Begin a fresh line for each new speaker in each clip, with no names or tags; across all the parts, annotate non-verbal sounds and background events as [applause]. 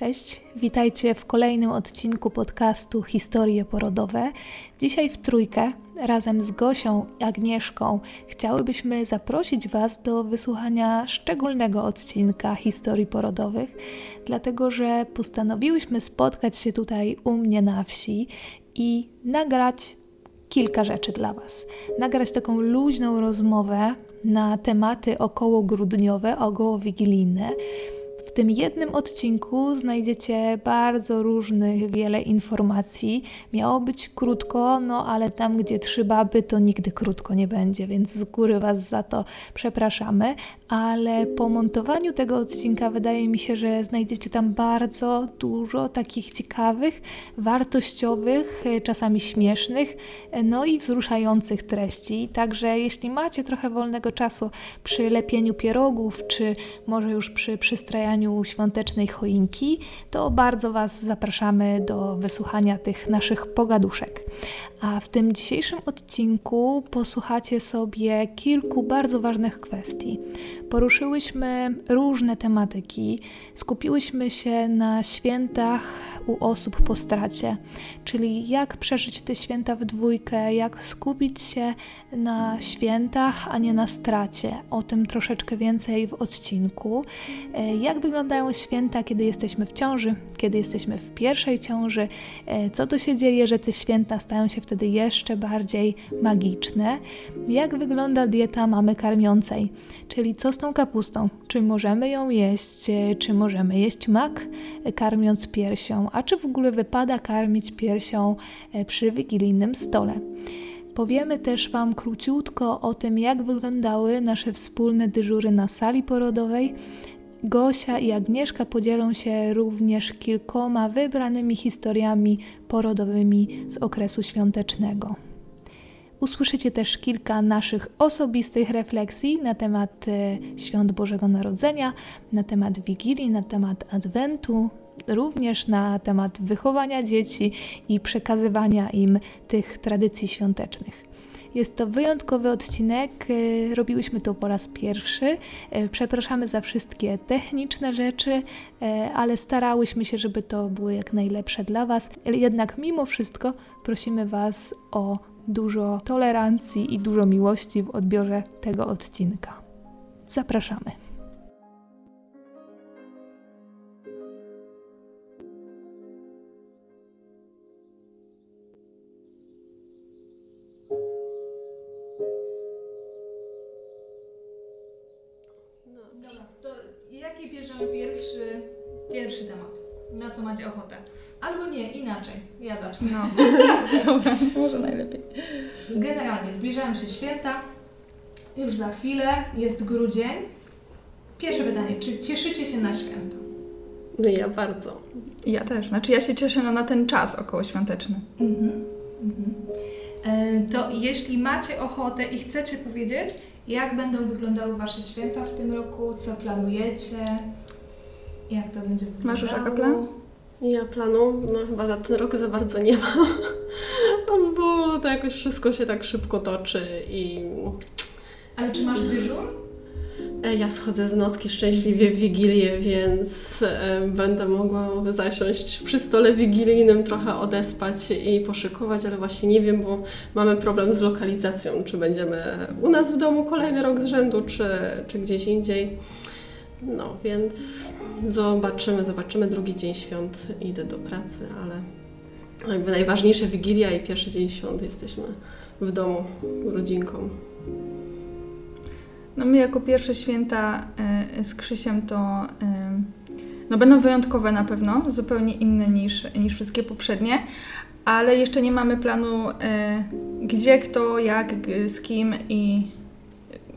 Cześć, witajcie w kolejnym odcinku podcastu Historie Porodowe. Dzisiaj w trójkę razem z Gosią i Agnieszką chciałybyśmy zaprosić Was do wysłuchania szczególnego odcinka historii porodowych, dlatego że postanowiłyśmy spotkać się tutaj u mnie na wsi i nagrać kilka rzeczy dla Was. Nagrać taką luźną rozmowę na tematy około grudniowe, około wigilijne w tym jednym odcinku znajdziecie bardzo różnych, wiele informacji. Miało być krótko, no ale tam, gdzie trzy baby, to nigdy krótko nie będzie, więc z góry Was za to przepraszamy. Ale po montowaniu tego odcinka wydaje mi się, że znajdziecie tam bardzo dużo takich ciekawych, wartościowych, czasami śmiesznych, no i wzruszających treści. Także jeśli macie trochę wolnego czasu przy lepieniu pierogów, czy może już przy przystrajaniu świątecznej choinki, to bardzo Was zapraszamy do wysłuchania tych naszych pogaduszek. A w tym dzisiejszym odcinku posłuchacie sobie kilku bardzo ważnych kwestii. Poruszyłyśmy różne tematyki, skupiłyśmy się na świętach u osób po stracie, czyli jak przeżyć te święta w dwójkę, jak skupić się na świętach, a nie na stracie. O tym troszeczkę więcej w odcinku. E, jak wyglądają święta, kiedy jesteśmy w ciąży, kiedy jesteśmy w pierwszej ciąży, e, co to się dzieje, że te święta stają się wtedy jeszcze bardziej magiczne. Jak wygląda dieta mamy karmiącej, czyli co z tą kapustą? Czy możemy ją jeść, e, czy możemy jeść mak karmiąc piersią, a czy w ogóle wypada karmić piersią przy wigilijnym stole? Powiemy też Wam króciutko o tym, jak wyglądały nasze wspólne dyżury na sali porodowej. Gosia i Agnieszka podzielą się również kilkoma wybranymi historiami porodowymi z okresu świątecznego. Usłyszycie też kilka naszych osobistych refleksji na temat e, świąt Bożego Narodzenia, na temat Wigilii, na temat Adwentu, również na temat wychowania dzieci i przekazywania im tych tradycji świątecznych. Jest to wyjątkowy odcinek, e, robiłyśmy to po raz pierwszy. E, przepraszamy za wszystkie techniczne rzeczy, e, ale starałyśmy się, żeby to było jak najlepsze dla Was. Jednak mimo wszystko prosimy Was o dużo tolerancji i dużo miłości w odbiorze tego odcinka. Zapraszamy.
Na co macie ochotę? Albo nie, inaczej. Ja zacznę. No. [laughs]
Dobra, może najlepiej.
Generalnie zbliżają się święta. Już za chwilę jest grudzień. Pierwsze pytanie, czy cieszycie się na święta?
No ja bardzo.
Ja też. Znaczy ja się cieszę na, na ten czas okołoświąteczny. Mhm.
Mhm. E, to jeśli macie ochotę i chcecie powiedzieć, jak będą wyglądały Wasze święta w tym roku? Co planujecie? Jak to będzie wyglądało?
Masz już jaka plan?
Ja planu, no chyba na ten rok za bardzo nie mam, [laughs] bo to jakoś wszystko się tak szybko toczy i...
Ale czy masz dyżur?
E, ja schodzę z nocki szczęśliwie w Wigilię, więc e, będę mogła zasiąść przy stole wigilijnym, trochę odespać i poszykować, ale właśnie nie wiem, bo mamy problem z lokalizacją, czy będziemy u nas w domu kolejny rok z rzędu, czy, czy gdzieś indziej. No więc zobaczymy, zobaczymy drugi dzień świąt, idę do pracy, ale jakby najważniejsze Wigilia i pierwszy dzień świąt jesteśmy w domu rodzinką.
No my jako pierwsze święta y, z Krzysiem to y, no będą wyjątkowe na pewno, zupełnie inne niż, niż wszystkie poprzednie, ale jeszcze nie mamy planu y, gdzie, kto, jak, z kim i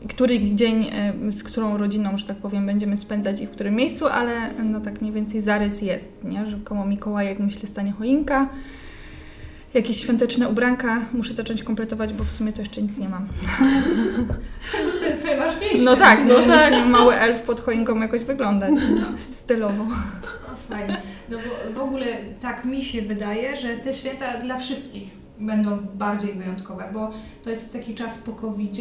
który dzień z którą rodziną, że tak powiem, będziemy spędzać i w którym miejscu, ale no tak mniej więcej zarys jest, nie? że koło Mikołajek myślę stanie choinka, jakieś świąteczne ubranka muszę zacząć kompletować, bo w sumie to jeszcze nic nie mam. [laughs]
To jest najważniejsze.
No tak, no, tak. mały elf pod choinką jakoś wyglądać stylowo.
Fajnie. No bo w ogóle tak mi się wydaje, że te święta dla wszystkich będą bardziej wyjątkowe, bo to jest taki czas po covid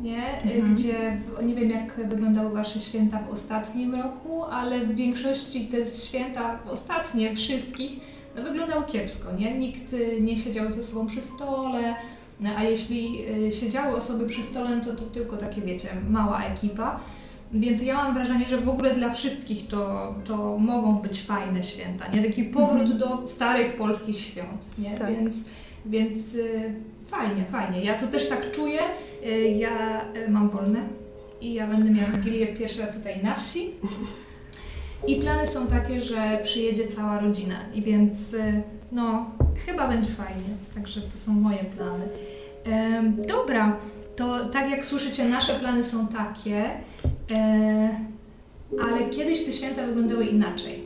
nie? Mhm. Gdzie, w, nie wiem jak wyglądały Wasze święta w ostatnim roku, ale w większości te święta ostatnie, wszystkich, no, wyglądały kiepsko, nie? Nikt y, nie siedział ze sobą przy stole, no, a jeśli y, siedziały osoby przy stole, no to, to tylko takie, wiecie, mała ekipa. Więc ja mam wrażenie, że w ogóle dla wszystkich to, to mogą być fajne święta, nie? Taki powrót mhm. do starych polskich świąt, nie? Tak. Więc, więc y, fajnie, fajnie. Ja to też tak czuję. Y, ja y, mam wolne i ja będę miała Wigilię pierwszy raz tutaj na wsi. I plany są takie, że przyjedzie cała rodzina i więc y, no, chyba będzie fajnie. Także to są moje plany. Dobra, to tak jak słyszycie, nasze plany są takie, e, ale kiedyś te święta wyglądały inaczej.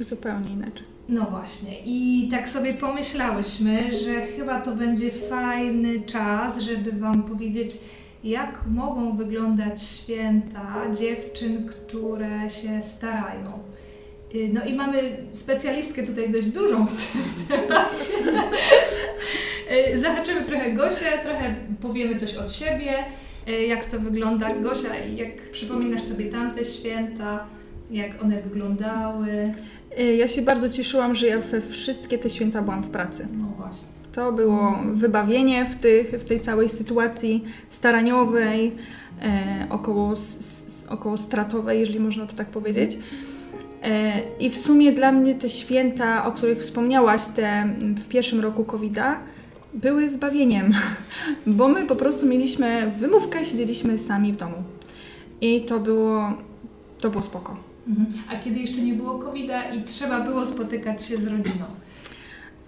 Zupełnie inaczej.
No właśnie. I tak sobie pomyślałyśmy, że chyba to będzie fajny czas, żeby Wam powiedzieć, jak mogą wyglądać święta dziewczyn, które się starają. Y, no i mamy specjalistkę tutaj dość dużą w tym temacie. Y, zahaczymy trochę Gosię, trochę powiemy coś od siebie, y, jak to wygląda. Gosia, jak przypominasz sobie tamte święta, jak one wyglądały?
Ja się bardzo cieszyłam, że ja we wszystkie te święta byłam w pracy.
No właśnie.
To było wybawienie w, tych, w tej całej sytuacji staraniowej, e, około, s, około stratowej, jeżeli można to tak powiedzieć. E, I w sumie dla mnie te święta, o których wspomniałaś, te w pierwszym roku COVID-a, były zbawieniem, [laughs] bo my po prostu mieliśmy wymówkę, siedzieliśmy sami w domu. I to było, to było spoko.
Mhm. A kiedy jeszcze nie było COVID-a i trzeba było spotykać się z rodziną?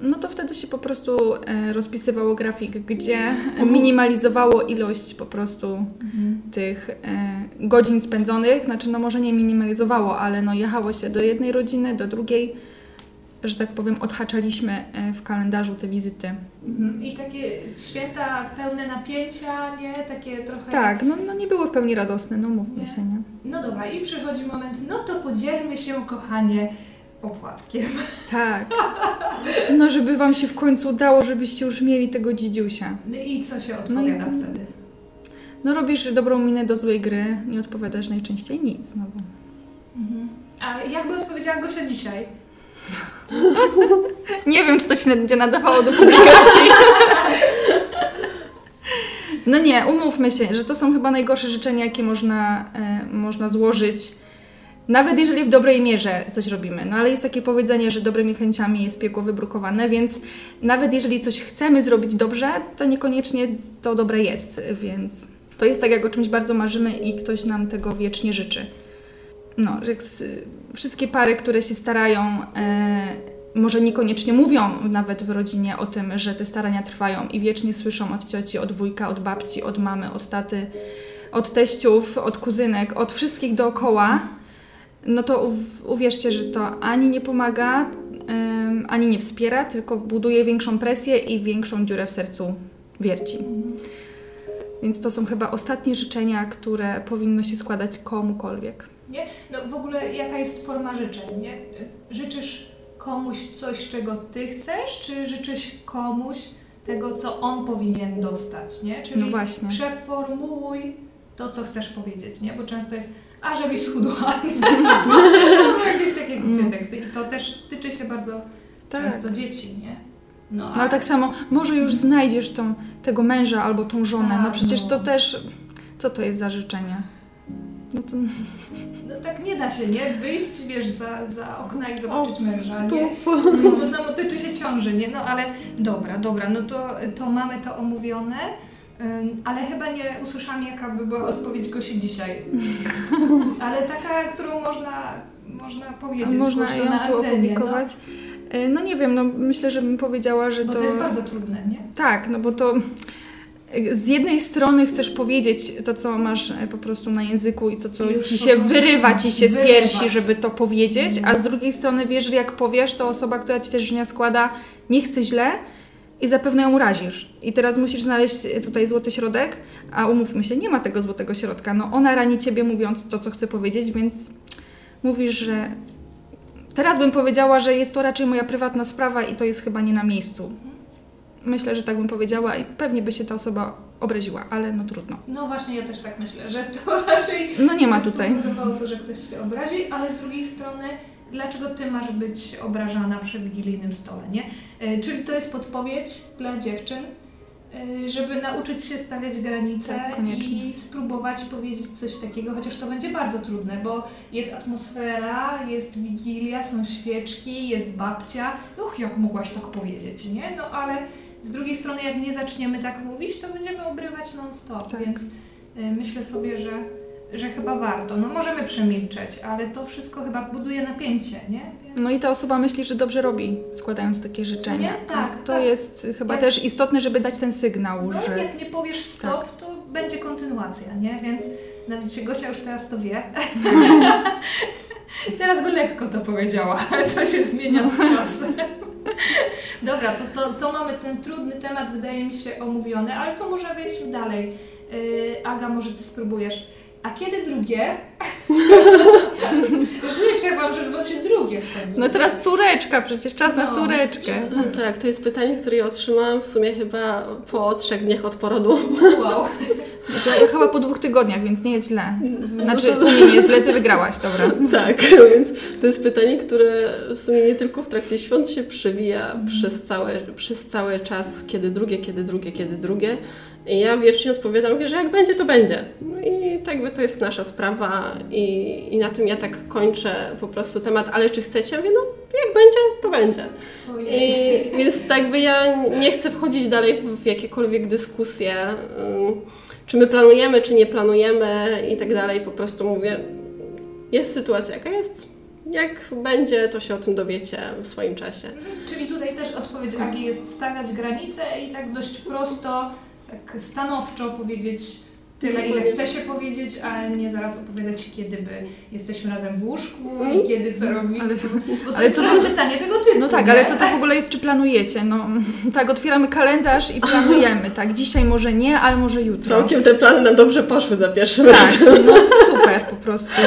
no to wtedy się po prostu e, rozpisywało grafik, gdzie minimalizowało ilość po prostu mhm. tych e, godzin spędzonych. Znaczy, no może nie minimalizowało, ale no jechało się do jednej rodziny, do drugiej, że tak powiem, odhaczaliśmy e, w kalendarzu te wizyty.
Mhm. I takie święta pełne napięcia, nie? Takie trochę...
Tak, no, no nie było w pełni radosne, no mówmy nie. się, nie?
No dobra, i przychodzi moment, no to podzielmy się, kochanie, opłatkiem.
Tak. No, żeby Wam się w końcu udało, żebyście już mieli tego dzidziusia.
No i co się odpowiada no i, wtedy?
No robisz dobrą minę do złej gry, nie odpowiadasz najczęściej nic. No bo...
Mhm. A jakby odpowiedziała Gosia dzisiaj? [laughs]
nie wiem, czy to się będzie nadawało do publikacji. no nie, umówmy się, że to są chyba najgorsze życzenia, jakie można, e, można złożyć nawet jeżeli w dobrej mierze coś robimy. No ale jest takie powiedzenie, że dobrymi chęciami jest piekło wybrukowane, więc nawet jeżeli coś chcemy zrobić dobrze, to niekoniecznie to dobre jest, więc to jest tak, jak o czymś bardzo marzymy i ktoś nam tego wiecznie życzy. No, że wszystkie pary, które się starają, e, może niekoniecznie mówią nawet w rodzinie o tym, że te starania trwają i wiecznie słyszą od cioci, od wujka, od babci, od mamy, od taty, od teściów, od kuzynek, od wszystkich dookoła, no to uwierzcie, że to ani nie pomaga, ani nie wspiera, tylko buduje większą presję i większą dziurę w sercu wierci. Więc to są chyba ostatnie życzenia, które powinno się składać komukolwiek.
Nie? No w ogóle jaka jest forma życzeń, nie? Życzysz komuś coś, czego ty chcesz, czy życzysz komuś tego, co on powinien dostać, nie? Czyli
no właśnie.
przeformułuj to, co chcesz powiedzieć, nie? Bo często jest a żebyś schudła. [laughs] [laughs] jakieś takie głupie mm. teksty. I to też tyczy się bardzo tak. często dzieci, nie?
No, a... Ale tak samo, może już znajdziesz tą, tego męża albo tą żonę. Tak, no przecież no. to też, co to jest za życzenie?
No to... No tak nie da się, nie? Wyjść, wiesz, za, za okna i zobaczyć o, męża, nie? No, [laughs] to samo tyczy się ciąży, nie? No ale dobra, dobra, no to, to mamy to omówione. Ale chyba nie usłyszałam, jaka by była odpowiedź Gosi dzisiaj. [laughs] Ale taka, którą można, można powiedzieć,
można ją na antenie. No. E, no nie wiem, no myślę, że bym powiedziała, że
bo
to...
to jest bardzo trudne, nie?
Tak, no bo to z jednej strony chcesz powiedzieć to, co masz e, po prostu na języku i to, co Już ci się wyrywa ci się z piersi, żeby to powiedzieć, a z drugiej strony wiesz, że jak powiesz, to osoba, która ci te życzenia składa, nie chce źle, i zapewne ją urazisz. I teraz musisz znaleźć tutaj złoty środek, a umówmy się, nie ma tego złotego środka. No ona rani ciebie mówiąc to, co chce powiedzieć, więc mówisz, że teraz bym powiedziała, że jest to raczej moja prywatna sprawa i to jest chyba nie na miejscu. Myślę, że tak bym powiedziała i pewnie by się ta osoba obraziła, ale no trudno.
No właśnie, ja też tak myślę, że to [laughs] raczej
No nie ma tutaj.
to, że ktoś się obrazi, ale z drugiej strony, dlaczego ty masz być obrażana przy wigilijnym stole, nie? E, Czyli to jest podpowiedź dla dziewczyn, e, żeby nauczyć się stawiać granice
Tak,
i spróbować powiedzieć coś takiego, chociaż to będzie bardzo trudne, bo jest atmosfera, jest wigilia, są świeczki, jest babcia. Och, jak mogłaś tak powiedzieć, nie? No ale z drugiej strony, jak nie zaczniemy tak mówić, to będziemy obrywać non-stop,
Tak.
więc y, myślę sobie, że, że chyba warto. No możemy przemilczeć, ale to wszystko chyba buduje napięcie, nie? Więc...
No i ta osoba myśli, że dobrze robi, składając takie życzenia.
nie? Tak,
to
tak.
jest chyba
Jak-
też istotne, żeby dać ten sygnał,
No,
że
jak nie powiesz stop, to będzie kontynuacja, nie? Więc nawet się Gosia już teraz to wie. [laughs] teraz by lekko to powiedziała, ale to się zmienia z czasem. [laughs] Dobra, to, to, to mamy ten trudny temat, wydaje mi się, omówiony, ale to może wejdźmy dalej. Yy, Aga, może Ty spróbujesz. A kiedy drugie? [laughs] Życzę Wam, żeby Wam się drugie w końcu.
No teraz córeczka, przecież czas na
No.
córeczkę.
No tak, to jest pytanie, które ja otrzymałam w sumie chyba po trzech dniach od porodu.
Wow. [laughs]
To ja chyba po dwóch tygodniach, więc nie jest źle. Znaczy,
No to-
u mnie nie jest źle, ty wygrałaś, dobra. [laughs]
Tak, [laughs] więc to jest pytanie, które w sumie nie tylko w trakcie świąt się przewija przez, całe, przez cały czas, kiedy drugie, kiedy drugie, kiedy drugie. I ja wiecznie odpowiadam, mówię, że jak będzie, to będzie. No i tak by to jest nasza sprawa i, i na tym ja tak kończę po prostu temat, ale czy chcecie? Ja mówię, no jak będzie, to będzie. I, więc tak by ja nie chcę wchodzić dalej w, jakiekolwiek dyskusje, czy my planujemy, czy nie planujemy i tak dalej. Po prostu mówię, jest sytuacja jaka jest. Jak będzie, to się o tym dowiecie w swoim czasie.
Czyli tutaj też odpowiedź Agi jest stawiać granice i tak dość prosto, tak stanowczo powiedzieć tyle, ile chce się powiedzieć, a nie zaraz opowiadać, kiedy by jesteśmy razem w łóżku i kiedy co robimy.
Ale-
Bo to
ale
jest
co to-
pytanie tego typu.
No tak,
nie?
ale co to w ogóle jest, czy planujecie? No [laughs] tak, otwieramy kalendarz i planujemy, tak, dzisiaj może nie, ale może jutro.
Całkiem te plany nam dobrze poszły za pierwszym
Tak,
razem.
no super po prostu. [laughs]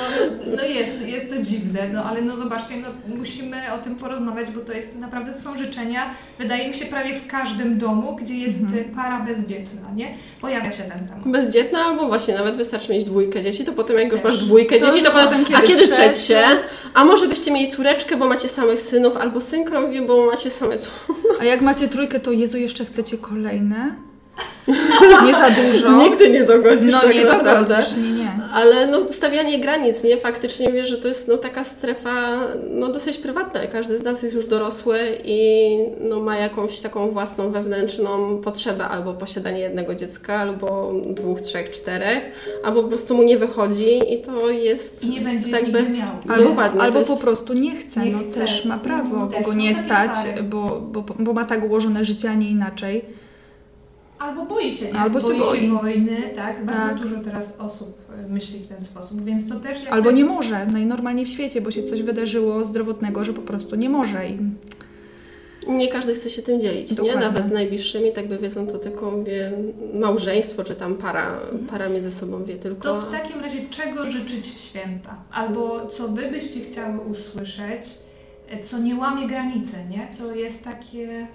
No, no, no jest, jest to dziwne, no ale no zobaczcie, no musimy o tym porozmawiać, bo to jest naprawdę, to są życzenia, wydaje mi się, prawie w każdym domu, gdzie jest
Mhm.
para bezdzietna, nie? Pojawia się ten temat.
Bezdzietna albo właśnie nawet wystarczy mieć dwójkę dzieci, to potem jak już
Też.
masz dwójkę
To
dzieci, to potem,
potem
a
kiedy
kiedy
trzecie?
trzecie? A może byście mieli córeczkę, bo macie samych synów, albo synka, mówię, bo macie same córki.
A jak macie trójkę, to Jezu, jeszcze chcecie kolejne? Nie za dużo. [laughs]
Nigdy nie dogodzisz
No
tak
nie
naprawdę.
dogodzisz, nie, nie.
Ale no, stawianie granic, nie? Faktycznie wiesz, że to jest no, taka strefa no, dosyć prywatna. Każdy z nas jest już dorosły i no, ma jakąś taką własną wewnętrzną potrzebę albo posiadanie jednego dziecka, albo dwóch, trzech, czterech, albo po prostu mu nie wychodzi i to jest
I nie będzie
tak
nigdy
by-
miał.
Albo,
Dokładnie, to
albo
jest-
po prostu nie chce,
Nie
no
chce.
też ma prawo, bo
też
go
są
nie
takie
stać,
pary.
bo, bo, bo ma tak ułożone życie, a nie inaczej.
Albo boi się, nie?
Albo się
boi,
boi.
się wojny, tak? Bardzo
Tak.
dużo teraz osób y, myśli w ten sposób, więc to też jakby...
Albo nie może, najnormalniej w świecie, bo się coś wydarzyło zdrowotnego, że po prostu nie może. I
Nie każdy chce się tym dzielić, nie?
Dokładnie.
Nawet z najbliższymi, tak by wiedzą, to tylko wie małżeństwo, czy tam para, para między sobą wie tylko.
To w takim razie czego życzyć w święta? Albo co wy byście chciały usłyszeć, e, co nie łamie granicy, nie? Co jest takie,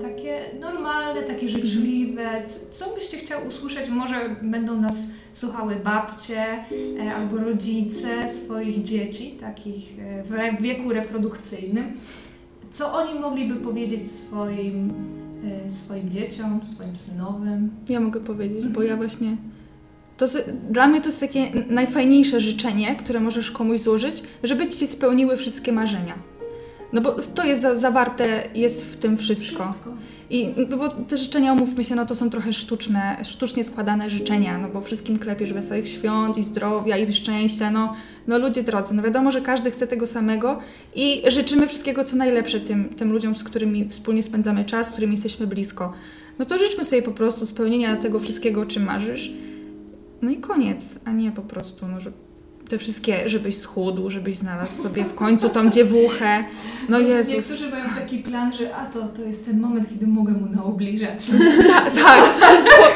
takie normalne, takie życzliwe. Co, co byście chciały usłyszeć? Może będą nas słuchały babcie e, albo rodzice swoich dzieci, takich e, w wieku reprodukcyjnym. Co oni mogliby powiedzieć swoim, e, swoim dzieciom, swoim synowym?
ja mogę powiedzieć, bo ja właśnie. To, dla mnie to jest takie najfajniejsze życzenie, które możesz komuś złożyć, żeby ci spełniły wszystkie marzenia. No bo to jest za, zawarte, jest w tym wszystko.
Wszystko.
I no bo te życzenia, umówmy się, no to są trochę sztuczne, sztucznie składane życzenia, no bo wszystkim klepiesz wesołych świąt i zdrowia i szczęścia, no, no ludzie drodzy, no wiadomo, że każdy chce tego samego i życzymy wszystkiego, co najlepsze tym, tym ludziom, z którymi wspólnie spędzamy czas, z którymi jesteśmy blisko. No to życzmy sobie po prostu spełnienia tego wszystkiego, o czym marzysz. No i koniec, a nie po prostu, no, że te wszystkie, żebyś schudł, żebyś znalazł sobie w końcu tą dziewuchę. No Jezus.
Niektórzy mają taki plan, że a to, to jest ten moment, kiedy mogę mu naobliżać.
Tak, tak.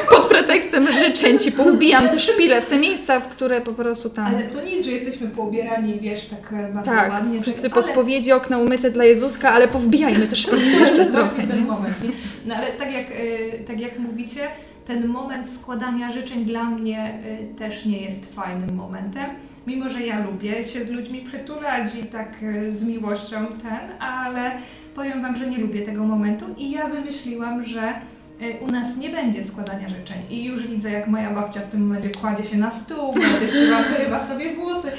Po- Pod pretekstem życzeń ci powbijam te szpile w te miejsca, w które po prostu tam...
Ale to nic, że jesteśmy poubierani, wiesz, tak e, bardzo
tak,
ładnie.
wszyscy
tak,
po
ale-
spowiedzi okna umyte dla Jezuska, ale powbijajmy te szpilki
To
jeszcze
jest
trochę. nie?
ten moment. Nie? No ale tak jak, y, tak jak mówicie, ten moment składania życzeń dla mnie y, też nie jest fajnym momentem. Mimo, że ja lubię się z ludźmi przytulać i tak y, z miłością ten, ale powiem Wam, że nie lubię tego momentu i ja wymyśliłam, że y, u nas nie będzie składania życzeń. I już widzę, jak moja babcia w tym momencie kładzie się na stół, wam wyrywa sobie włosy,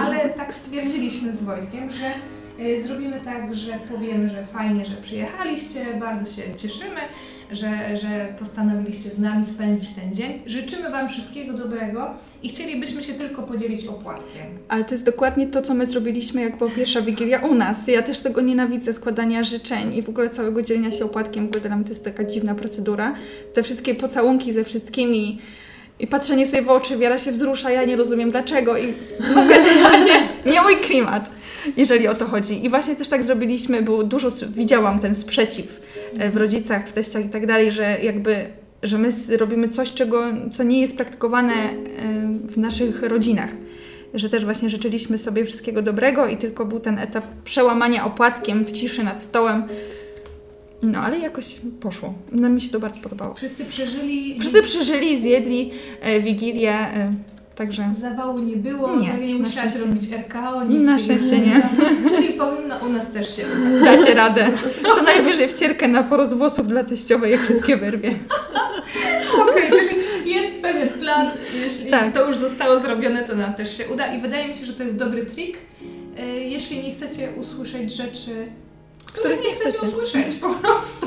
ale tak stwierdziliśmy z Wojtkiem, że Y, Zrobimy tak, że powiemy, że fajnie, że przyjechaliście, bardzo się cieszymy, że, że postanowiliście z nami spędzić ten dzień. Życzymy Wam wszystkiego dobrego i chcielibyśmy się tylko podzielić opłatkiem.
Ale to jest dokładnie to, co my zrobiliśmy, jak była pierwsza Wigilia u nas. Ja też tego nienawidzę, składania życzeń i w ogóle całego dzielenia się opłatkiem, bo dla mnie to jest taka dziwna procedura. Te wszystkie pocałunki ze wszystkimi i patrzenie sobie w oczy, wiara się wzrusza, ja nie rozumiem dlaczego i no generalnie [laughs] nie mój klimat, jeżeli o to chodzi. I właśnie też tak zrobiliśmy, było dużo, widziałam ten sprzeciw e, w rodzicach, w teściach i tak dalej, że jakby że my robimy coś, czego, co nie jest praktykowane e, w naszych rodzinach. Że też właśnie życzyliśmy sobie wszystkiego dobrego i tylko był ten etap przełamania opłatkiem w ciszy nad stołem. No, ale jakoś poszło. No, mi się to bardzo podobało.
Wszyscy przeżyli,
Wszyscy przeżyli, zjedli e, Wigilię, e, także
zawału nie było,
Nie,
tak nie musiałaś
szczęście.
robić RKO, nic
Na szczęście
nie. [laughs] Czyli powinno u nas też się udać.
dacie radę. Co najwyżej wcierkę na porost włosów dla teściowej, jak wszystkie wyrwie. [laughs]
Okej, czyli jest pewien plan, jeśli
Tak.
to już zostało zrobione, to nam też się uda i wydaje mi się, że to jest dobry trik, e, jeśli nie chcecie usłyszeć rzeczy, których nie chcecie,
chcecie.
usłyszeć po prostu.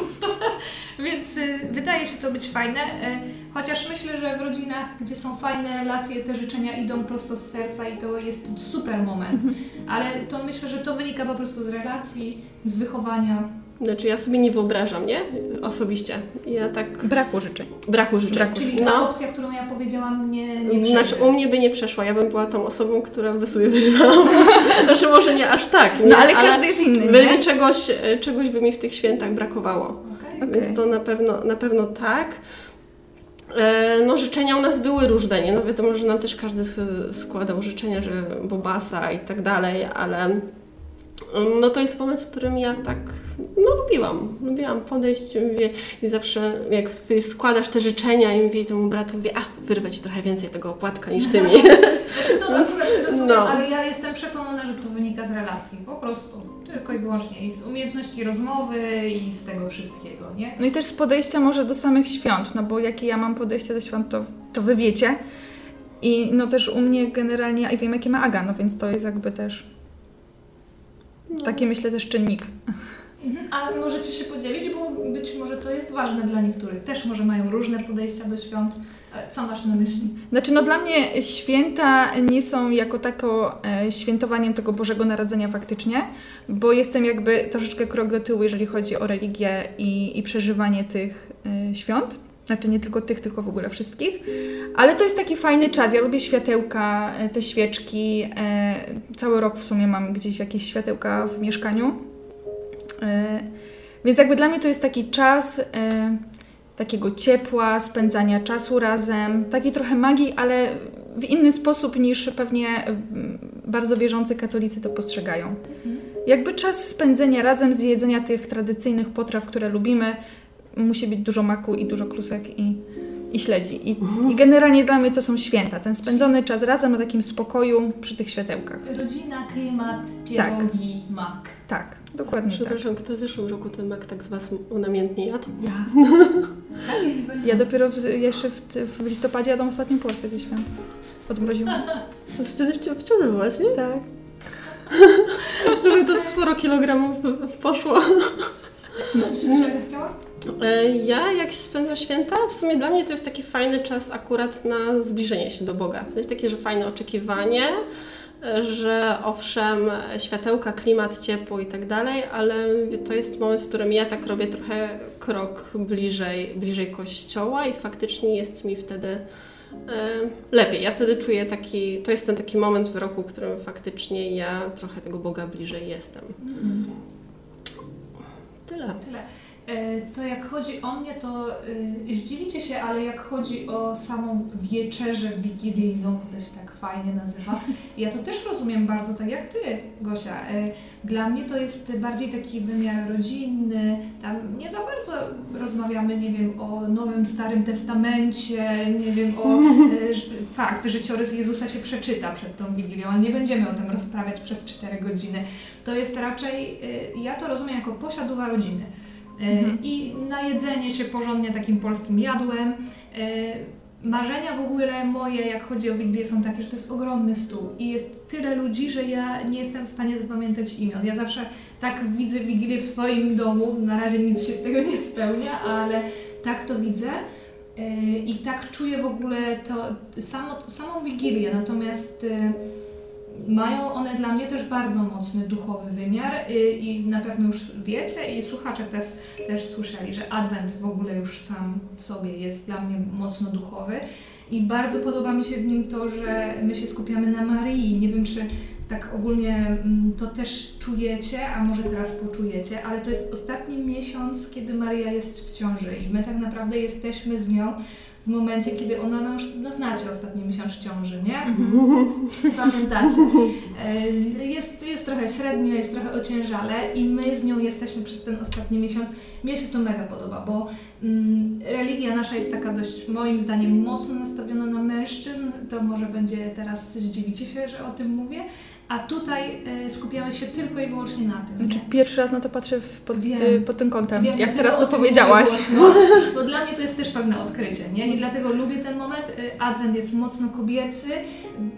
[laughs] Więc y, wydaje się to być fajne, y, chociaż myślę, że w rodzinach, gdzie są fajne relacje, te życzenia idą prosto z serca i to jest super moment. Ale to myślę, że to wynika po prostu z relacji, z wychowania.
Znaczy ja sobie nie wyobrażam, nie? Osobiście. Ja tak...
Braku życzeń.
Braku życzeń.
Braku
Czyli ta
No.
opcja, którą ja powiedziałam, nie, nie
Znaczy u mnie by nie przeszła, ja bym była tą osobą, która by sobie wyrywała. [laughs] Znaczy może nie aż tak, nie?
No ale każdy jest inny,
by
nie?
czegoś, e, czegoś by mi w tych świętach brakowało.
Okej.
Więc to na pewno, na pewno tak. E, No życzenia u nas były różne, nie? No wiadomo, że nam też każdy składał życzenia, że bobasa i tak dalej, ale no to jest moment, w którym ja tak, no lubiłam, lubiłam podejść mówię, i zawsze jak ty składasz te życzenia i mówię temu bratu, mówię, a wyrwę Ci trochę więcej tego opłatka niż Ty mi. [laughs]
Znaczy to akurat rozumiem,
No.
ale ja jestem przekonana, że to wynika z relacji. Po prostu. Tylko i wyłącznie. I z umiejętności rozmowy i z tego wszystkiego, nie?
No i też z podejścia może do samych świąt, no bo jakie ja mam podejście do świąt, to, to wy wiecie. I no też u mnie generalnie, i wiem jakie ma Aga, no więc to jest jakby też taki myślę też czynnik.
Mhm. A możecie się podzielić, bo być może to jest ważne dla niektórych. Też może mają różne podejścia do świąt. E, Co masz na myśli?
Znaczy no dla mnie święta nie są jako tako e, świętowaniem tego Bożego Narodzenia faktycznie, bo jestem jakby troszeczkę krok do tyłu, jeżeli chodzi o religię i, i przeżywanie tych e, świąt. Znaczy nie tylko tych, tylko w ogóle wszystkich. Ale to jest taki fajny czas. Ja lubię światełka, e, te świeczki. E, cały rok w sumie mam gdzieś jakieś światełka w mieszkaniu. E, więc jakby dla mnie to jest taki czas takiego ciepła, spędzania czasu razem, takiej trochę magii, ale w inny sposób niż pewnie bardzo wierzący katolicy to postrzegają. Jakby czas spędzenia razem, zjedzenia tych tradycyjnych potraw, które lubimy, musi być dużo maku i dużo klusek i, i śledzi. I, I generalnie dla mnie to są święta. Ten spędzony czas razem na takim spokoju przy tych światełkach.
Rodzina, klimat, pierogi, mak.
Tak, dokładnie tak.
Przepraszam, kto w zeszłym roku ten mak tak z Was namiętnie jadł?
Ja.
Tak, [laughs] ja
dopiero w, jeszcze w, w listopadzie jadą ostatnią porcję tych świąt. Odmroziłam.
To wtedy w, w ciąży byłaś, nie?
Tak. [laughs]
No mi to sporo kilogramów poszło.
Byś Aga chciała?
E, Ja, jak spędzam święta, w sumie dla mnie to jest taki fajny czas akurat na zbliżenie się do Boga. To jest takie, że fajne oczekiwanie, e, że owszem, światełka, klimat, ciepło i tak dalej, ale to jest moment, w którym ja tak robię trochę krok bliżej, bliżej kościoła i faktycznie jest mi wtedy e, lepiej. Ja wtedy czuję taki, to jest ten taki moment w roku, w którym faktycznie ja trochę tego Boga bliżej jestem. Tyle.
Tyle. E, to jak chodzi o mnie, to y, zdziwicie się, ale jak chodzi o samą wieczerzę wigilijną, to się tak fajnie nazywa, [laughs] ja to też rozumiem bardzo tak jak Ty, Gosia. E, dla mnie to jest bardziej taki wymiar rodzinny, tam nie za bardzo rozmawiamy, nie wiem, o Nowym, Starym Testamencie, nie wiem, o e, [laughs] fakt, życiorys Jezusa się przeczyta przed tą Wigilią, ale nie będziemy o tym rozprawiać przez 4 godziny. To jest raczej, ja to rozumiem jako posiadła rodziny. Mhm. I na jedzenie się porządnie takim polskim jadłem. Marzenia w ogóle moje, jak chodzi o Wigilię, są takie, że to jest ogromny stół i jest tyle ludzi, że ja nie jestem w stanie zapamiętać imion. Ja zawsze tak widzę Wigilię w swoim domu, na razie nic się z tego nie spełnia, ale tak to widzę i tak czuję w ogóle to samo, samą Wigilię. Natomiast mają one dla mnie też bardzo mocny duchowy wymiar y, i na pewno już wiecie i słuchacze też, też słyszeli, że Adwent w ogóle już sam w sobie jest dla mnie mocno duchowy i bardzo podoba mi się w nim to, że my się skupiamy na Marii. Nie wiem, czy tak ogólnie mm, to też czujecie, a może teraz poczujecie, ale to jest ostatni miesiąc, kiedy Maria jest w ciąży i my tak naprawdę jesteśmy z nią w momencie, kiedy ona ma już, no znacie ostatni miesiąc ciąży, nie? Mhm. [laughs] Pamiętacie. E, jest, jest trochę średnio, jest trochę ociężale i my z nią jesteśmy przez ten ostatni miesiąc. Mnie się to mega podoba, bo mm, religia nasza jest taka dość, moim zdaniem, mocno nastawiona na mężczyzn. To może będzie teraz, zdziwicie się, że o tym mówię, a tutaj y, skupiamy się tylko i wyłącznie na tym.
Znaczy, pierwszy raz na to patrzę w, pod, ty, pod tym kątem, Wiem, jak teraz to powiedziałaś.
Głośno, [laughs] bo dla mnie to jest też pewne odkrycie, nie? I dlatego lubię ten moment. Y, Adwent jest mocno kobiecy,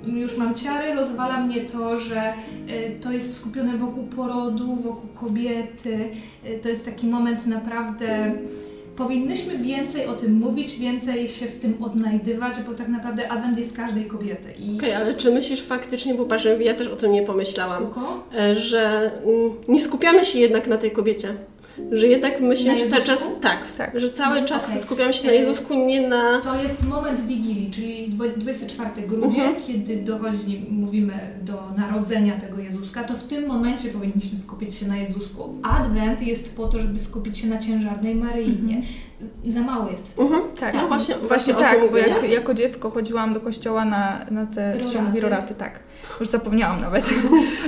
już mam ciary, rozwala mnie to, że y, to jest skupione wokół porodu, wokół kobiety. Y, to jest taki moment naprawdę powinnyśmy więcej o tym mówić, więcej się w tym odnajdywać, bo tak naprawdę adwent jest każdej kobiety.
I... Okej, okay, ale czy myślisz faktycznie, bo patrzę, ja też o tym nie pomyślałam,
Spoko?
E, że mm, nie skupiamy się jednak na tej kobiecie że jednak myślimy cały czas, tak, tak, że cały czas okay. skupiamy się na Jezusku, nie na...
To jest moment Wigilii, czyli 24 grudzień, uh -huh. kiedy dochodzi, mówimy do narodzenia tego Jezuska, to w tym momencie powinniśmy skupić się na Jezusku. Adwent jest po to, żeby skupić się na ciężarnej Maryjnie. -huh. Za mało jest.
Uh -huh. Tak, no właśnie, właśnie, właśnie tak, bo jak, jako dziecko chodziłam do kościoła na, na te, roraty. się mówi, roraty, tak. Już zapomniałam nawet. [laughs]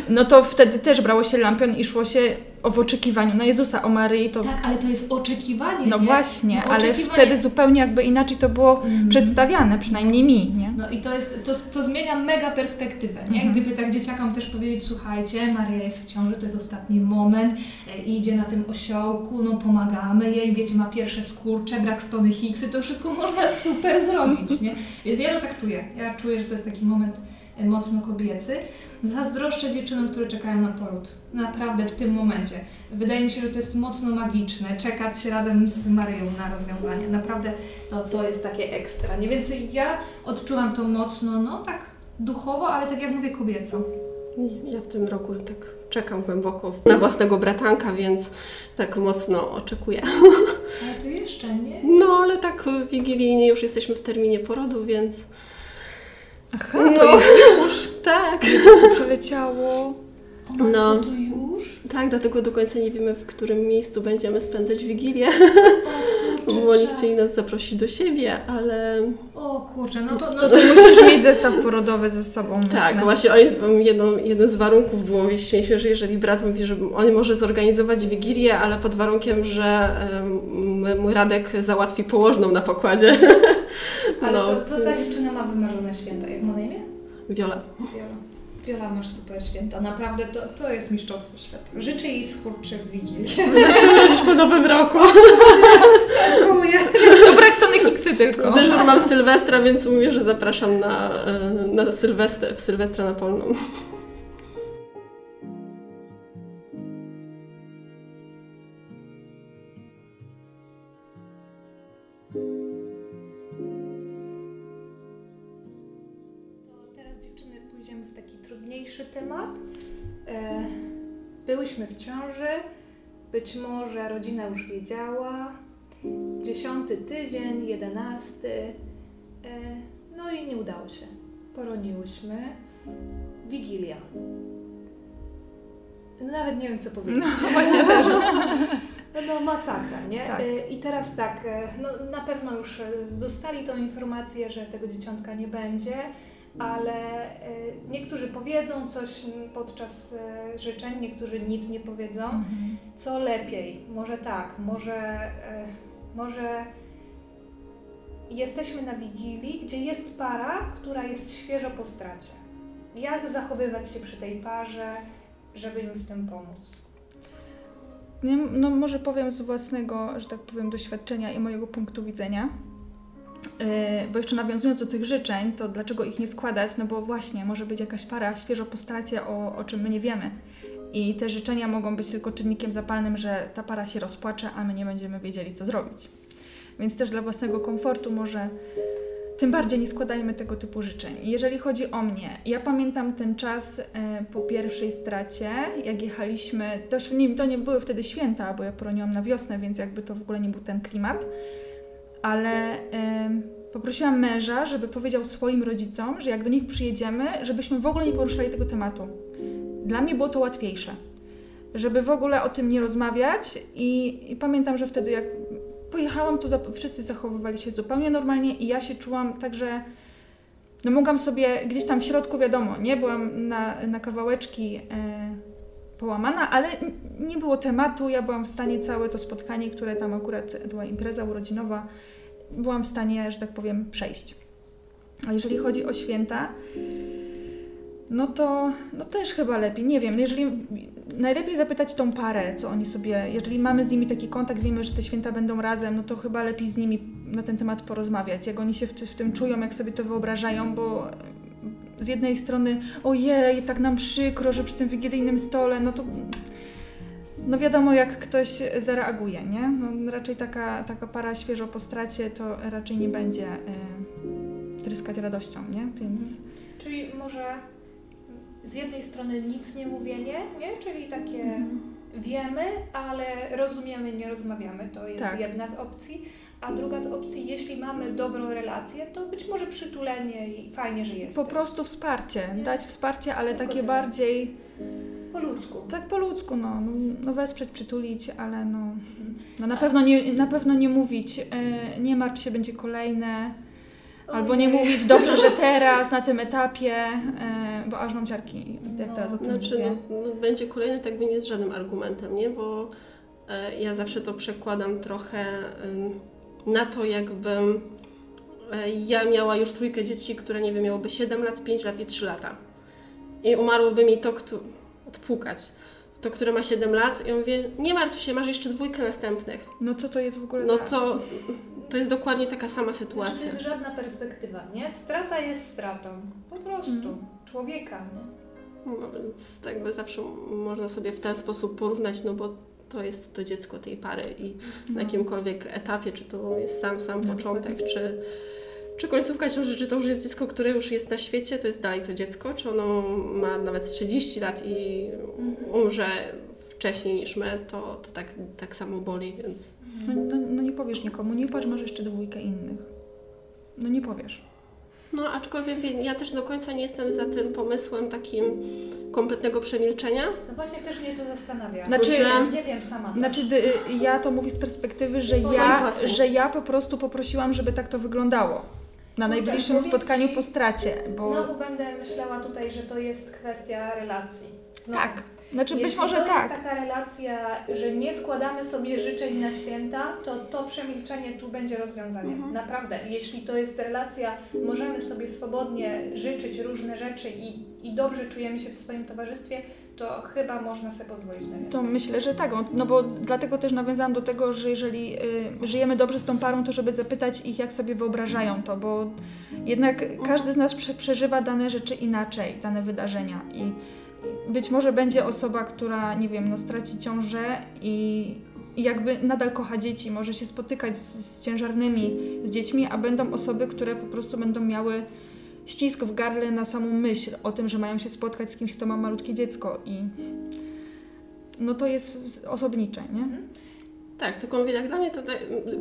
No to wtedy też brało się lampion i szło się w oczekiwaniu na Jezusa, o Maryi to...
Tak, ale to jest oczekiwanie,
No nie? właśnie, no, ale wtedy zupełnie jakby inaczej to było mm. przedstawiane, przynajmniej mi, nie?
No i to jest, to, to zmienia mega perspektywę, nie? Mm. Gdyby tak dzieciakom też powiedzieć, słuchajcie, Maria jest w ciąży, to jest ostatni moment, e, idzie na tym osiołku, no pomagamy jej, wiecie, ma pierwsze skurcze, brak stony Hicksy, to wszystko można super zrobić, nie? Więc ja to tak czuję. Ja czuję, że to jest taki moment mocno kobiecy. Zazdroszczę dziewczynom, które czekają na poród. Naprawdę w tym momencie. Wydaje mi się, że to jest mocno magiczne, czekać razem z Maryją na rozwiązanie. Naprawdę to, to jest takie ekstra. Nie więc ja odczułam to mocno, no tak duchowo, ale tak jak mówię, kobieco.
Ja w tym roku tak czekam głęboko na własnego bratanka, więc tak mocno oczekuję.
Ale to jeszcze nie?
No, ale tak wigilijnie już jesteśmy w terminie porodu, więc
Aha, no. to już?
tak.
To przeleciało.
O, no. to już?
Tak, dlatego do końca nie wiemy, w którym miejscu będziemy spędzać Wigilię. O, bo oni chcieli nas zaprosić do siebie, ale...
O kurczę, no to...
No to, to musisz mieć zestaw porodowy ze sobą.
Tak, myślę. właśnie jedno, jeden z warunków było, śmiesznie, że jeżeli brat mówi, że on może zorganizować Wigilię, ale pod warunkiem, że um, mój Radek załatwi położną na pokładzie.
Ale no. to, to ta dziewczyna ma wymarzone święta. Jak ma na imię?
Viola.
Viola. Viola, masz super święta. Naprawdę to, to jest mistrzostwo świata. Życzę jej skurczy w Wigilię. [laughs]
Po nowym roku.
To [laughs] brak Sony Hicksy tylko.
Też mam Sylwestra, więc mówię, że zapraszam na, e, na Sylwestra, w Sylwestra na Polną.
Temat. E, byłyśmy w ciąży, być może rodzina już wiedziała. Dziesiąty tydzień, jedenasty. E, no i nie udało się. Poroniłyśmy. Wigilia. Nawet nie wiem, co powiedzieć.
No, [laughs] właśnie też.
No masakra, nie?
Tak.
Y, I teraz tak, no, na pewno już dostali tą informację, że tego dzieciątka nie będzie, ale y, niektórzy powiedzą coś podczas y, życzeń, niektórzy nic nie powiedzą. Co lepiej? Może tak, może, y, może jesteśmy na Wigilii, gdzie jest para, która jest świeżo po stracie. Jak zachowywać się przy tej parze, żeby im w tym pomóc?
Nie, no może powiem z własnego, że tak powiem, doświadczenia i mojego punktu widzenia. Yy, bo jeszcze nawiązując do tych życzeń, to dlaczego ich nie składać? No bo właśnie, może być jakaś para świeżo po stracie, o, o czym my nie wiemy. I te życzenia mogą być tylko czynnikiem zapalnym, że ta para się rozpłacze, a my nie będziemy wiedzieli, co zrobić. Więc też dla własnego komfortu może tym bardziej nie składajmy tego typu życzeń. Jeżeli chodzi o mnie, ja pamiętam ten czas e, po pierwszej stracie, jak jechaliśmy, też nie, to nie były wtedy święta, bo ja poroniłam na wiosnę, więc jakby to w ogóle nie był ten klimat, ale e, poprosiłam męża, żeby powiedział swoim rodzicom, że jak do nich przyjedziemy, żebyśmy w ogóle nie poruszali tego tematu. Dla mnie było to łatwiejsze, żeby w ogóle o tym nie rozmawiać i, i pamiętam, że wtedy jak pojechałam, to wszyscy zachowywali się zupełnie normalnie i ja się czułam tak, że no mogłam sobie gdzieś tam w środku, wiadomo, nie byłam na, na kawałeczki e, połamana, ale nie było tematu, ja byłam w stanie całe to spotkanie, które tam akurat była impreza urodzinowa, byłam w stanie, że tak powiem, przejść. A jeżeli chodzi o święta, no to no też chyba lepiej. Nie wiem, jeżeli najlepiej zapytać tą parę, co oni sobie, jeżeli mamy z nimi taki kontakt, wiemy, że te święta będą razem, no to chyba lepiej z nimi na ten temat porozmawiać, jak oni się w, w tym czują, jak sobie to wyobrażają, bo z jednej strony ojej, tak nam przykro, że przy tym wigilijnym stole, no to no wiadomo, jak ktoś zareaguje, nie? No, raczej taka, taka para świeżo po stracie to raczej nie będzie y, tryskać radością, nie? Więc...
Czyli może z jednej strony nic nie mówienie, nie? Czyli takie wiemy, ale rozumiemy, nie rozmawiamy. To jest
Tak.
jedna z opcji. A druga z opcji, jeśli mamy dobrą relację, to być może przytulenie i fajnie, że jest.
Po prostu wsparcie,
Nie?
dać wsparcie, ale
Tylko
takie
tyle.
bardziej
Po ludzku.
tak po ludzku, no, no, no wesprzeć, przytulić, ale no, no na, pewno nie, na pewno nie mówić, e, nie martw się, będzie kolejne, albo nie mówić dobrze, że teraz, na tym etapie, e, bo aż mam ciarki, jak
No,
teraz o tym
Znaczy,
mówię.
no, no, będzie kolejny, tak by nie jest żadnym argumentem, nie? Bo e, ja zawsze to przekładam trochę na to, jakbym e, ja miała już trójkę dzieci, które, nie wiem, miałoby 7 lat, 5 lat i 3 lata. I umarłoby mi to, kto, odpukać. To, które ma 7 lat, i ja mówię, nie martw się, masz jeszcze dwójkę następnych.
No co to jest w ogóle
No
za...
to, to jest dokładnie taka sama
Znaczy, to
sytuacja.
jest żadna perspektywa, nie? Strata jest stratą. Po prostu.
Mhm.
Człowieka, nie?
No więc tak by zawsze można sobie w ten sposób porównać, no bo to jest to dziecko tej pary i
No.
na jakimkolwiek etapie, czy to jest sam, sam
No,
początek, czy, czy końcówka ciąży, czy to już jest dziecko, które już jest na świecie, to jest dalej to dziecko, czy ono ma nawet 30 lat i umrze wcześniej niż my, to, to tak, tak samo boli, więc
No, no, no nie powiesz nikomu, nie patrz, masz jeszcze dwójkę innych. No nie powiesz.
No aczkolwiek wie- ja też do końca nie jestem za tym pomysłem takim kompletnego przemilczenia,
No właśnie też mnie to zastanawia.
Znaczy-
Że- nie wiem sama.
Znaczy, dy, ja to mówię z perspektywy, że ja, że ja po prostu poprosiłam, żeby tak to wyglądało. Na
Kurczę,
najbliższym
powiem
spotkaniu
ci-
po stracie. Bo...
Znowu będę myślała tutaj, że to jest kwestia relacji. Znowu.
Tak. Znaczy być
Jeśli
może
to
tak.
jest taka relacja, że nie składamy sobie życzeń na święta, to to przemilczenie tu będzie rozwiązaniem.
Mhm.
Naprawdę. Jeśli to jest relacja, możemy sobie swobodnie życzyć różne rzeczy i, i dobrze czujemy się w swoim towarzystwie, to chyba można sobie pozwolić na więcej.
To myślę, że tak, no bo dlatego też nawiązałam do tego, że jeżeli y, żyjemy dobrze z tą parą, to żeby zapytać ich, jak sobie wyobrażają to, bo jednak każdy z nas prze, przeżywa dane rzeczy inaczej, dane wydarzenia i być może będzie osoba, która, nie wiem, no straci ciążę i, jakby nadal kocha dzieci, może się spotykać z, z ciężarnymi z dziećmi, a będą osoby, które po prostu będą miały ścisk w gardle na samą myśl o tym, że mają się spotkać z kimś, kto ma malutkie dziecko i no to jest osobnicze, nie?
Tak, tylko mówię, jak dla mnie to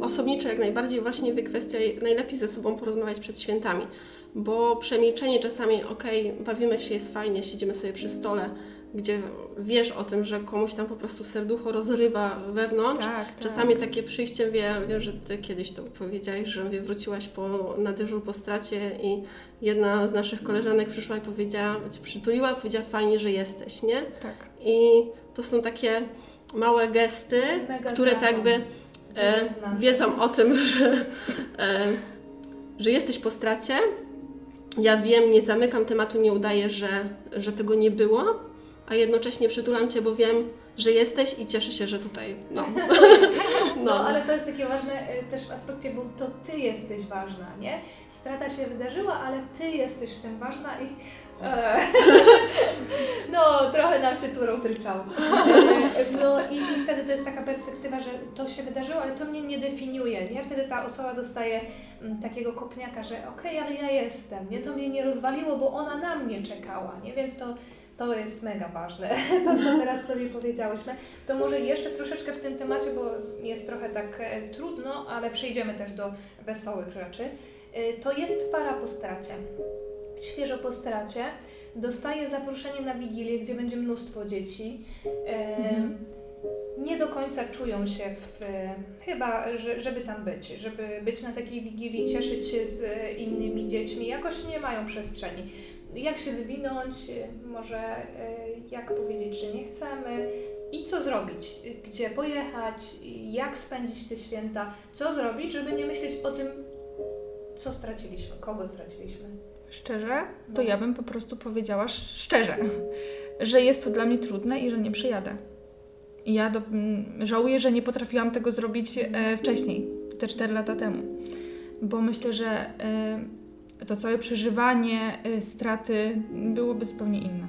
osobniczo jak najbardziej właśnie kwestia najlepiej ze sobą porozmawiać przed świętami, bo przemilczenie czasami, okej, bawimy się, jest fajnie, siedzimy sobie przy stole, gdzie wiesz o tym, że komuś tam po prostu serducho rozrywa wewnątrz.
Tak, tak.
Czasami takie przyjście, wie, wiem, że Ty kiedyś to powiedziałaś, że wie, wróciłaś po, na dyżur po stracie i jedna z naszych koleżanek przyszła i powiedziała, cię przytuliła, powiedziała fajnie, że jesteś, nie?
Tak.
I to są takie małe gesty,
Mega
które tak
znaczą.
jakby e,
Dużo znaczą.
wiedzą o tym, [laughs] że, e, że jesteś po stracie. Ja wiem, nie zamykam tematu, nie udaję, że, że tego nie było, a jednocześnie przytulam Cię, bo wiem, że jesteś i cieszę się, że tutaj. [laughs] [laughs] No.
No, ale to jest takie ważne y, też w aspekcie, bo to Ty jesteś ważna, nie? Strata się wydarzyła, ale Ty jesteś w tym ważna i e, [laughs] no, trochę nam się tu rozryczało. No i, i wtedy to jest taka perspektywa, że to się wydarzyło, ale to mnie nie definiuje, nie? Wtedy ta osoba dostaje mm, takiego kopniaka, że okej, ale ja jestem, nie? To mnie nie rozwaliło, bo ona na mnie czekała, nie? Więc to to jest mega ważne, [laughs] to co teraz sobie powiedziałyśmy. To może jeszcze troszeczkę w tym temacie, bo jest trochę tak e, trudno, ale przejdziemy też do wesołych rzeczy. E, to jest para po stracie. Świeżo po stracie dostaje zaproszenie na Wigilię, gdzie będzie mnóstwo dzieci. E, Nie do końca czują się w, chyba, że, żeby tam być, żeby być na takiej Wigilii, cieszyć się z innymi dziećmi, jakoś nie mają przestrzeni jak się wywinąć, może e, jak powiedzieć, że nie chcemy i co zrobić, gdzie pojechać, jak spędzić te święta, co zrobić, żeby nie myśleć o tym, co straciliśmy, kogo straciliśmy.
Szczerze, to
No.
ja bym po prostu powiedziała sz- szczerze, że jest to dla mnie trudne i że nie przyjadę. Ja do, żałuję, że nie potrafiłam tego zrobić e, wcześniej, te 4 lata temu. Bo myślę, że e, to całe przeżywanie e, straty byłoby zupełnie inne.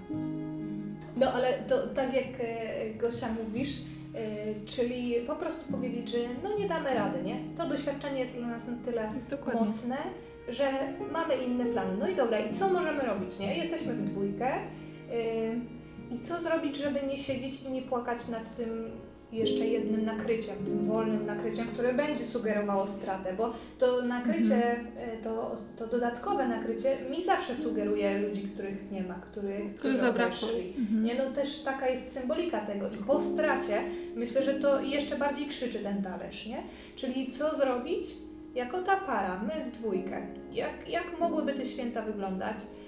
No ale to tak jak e, Gosia mówisz, e, czyli po prostu powiedzieć, że no nie damy rady, nie? To doświadczenie jest dla nas na tyle
Dokładnie.
mocne, że mamy inne plany. No i dobra, i co możemy robić, nie? Jesteśmy w dwójkę. I co zrobić, żeby nie siedzieć i nie płakać nad tym jeszcze jednym nakryciem, tym wolnym nakryciem, które będzie sugerowało stratę, bo to nakrycie, y, to, to dodatkowe nakrycie mi zawsze sugeruje ludzi, których nie ma, których, którzy
zabrakło.
Mhm.
Nie, no też taka jest symbolika tego i po stracie myślę, że to jeszcze bardziej krzyczy ten talerz, nie? Czyli co zrobić jako ta para, my w dwójkę? Jak, jak mogłyby te święta wyglądać, e,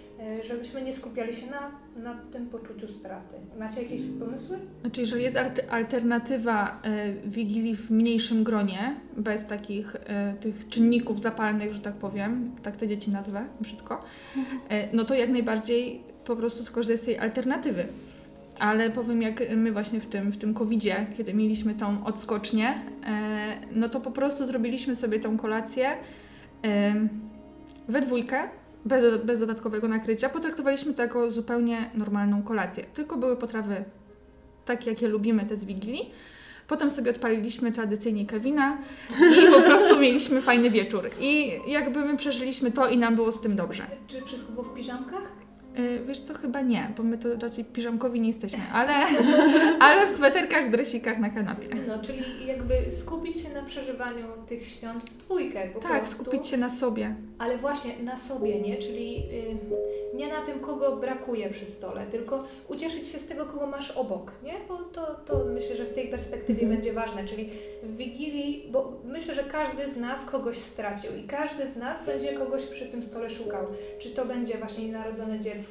żebyśmy nie skupiali się na, na tym poczuciu straty? Macie jakieś pomysły?
Znaczy, jeżeli jest alternatywa e, Wigilii w mniejszym gronie, bez takich e, tych czynników zapalnych, że tak powiem, tak te dzieci nazwę brzydko, e, no to jak najbardziej po prostu skorzystaj z tej alternatywy. Ale powiem, jak my właśnie w tym, w tym COVID-zie, kiedy mieliśmy tą odskocznię, e, no to po prostu zrobiliśmy sobie tą kolację e, we dwójkę, bez, bez dodatkowego nakrycia. Potraktowaliśmy to jako zupełnie normalną kolację. Tylko były potrawy takie, jakie lubimy te z Wigilii. Potem sobie odpaliliśmy tradycyjnie Kevina i po prostu mieliśmy fajny wieczór. I jakby my przeżyliśmy to i nam było z tym dobrze.
Czy wszystko było w piżamkach?
Yy, wiesz co, chyba nie, bo my to raczej piżamkowi nie jesteśmy, ale, [laughs] ale w sweterkach, w dresikach na kanapie.
No, czyli jakby skupić się na przeżywaniu tych świąt w dwójkę po
Tak,
prostu.
skupić się na sobie.
Ale właśnie na sobie, nie? Czyli y, nie na tym, kogo brakuje przy stole, tylko ucieszyć się z tego, kogo masz obok, nie? Bo to, to myślę, że w tej perspektywie
Mhm.
będzie ważne. Czyli w Wigilii, bo myślę, że każdy z nas kogoś stracił i każdy z nas będzie kogoś przy tym stole szukał. Czy to będzie właśnie nienarodzone dziecko,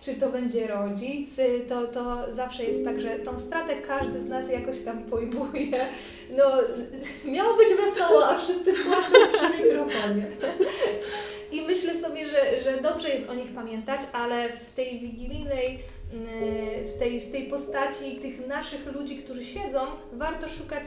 czy to będzie rodzic, y, to, to zawsze jest tak, że tą stratę każdy z nas jakoś tam pojmuje. No, miało być wesoło, a wszyscy płaczą przy mikrofonie. I myślę sobie, że, że dobrze jest o nich pamiętać, ale w tej wigilijnej, mm, w tej, w tej postaci tych naszych ludzi, którzy siedzą, warto szukać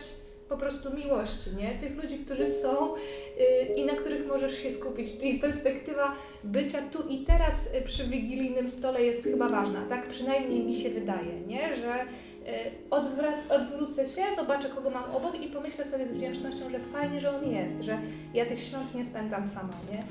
po prostu miłości, nie? Tych ludzi, którzy są y, i na których możesz się skupić. Czyli perspektywa bycia tu i teraz y, przy wigilijnym stole jest chyba ważna, tak? Przynajmniej mi się wydaje, nie? Że y, odwrac- odwrócę się, zobaczę kogo mam obok i pomyślę sobie z wdzięcznością, że fajnie, że on jest, że ja tych świąt nie spędzam sama, nie?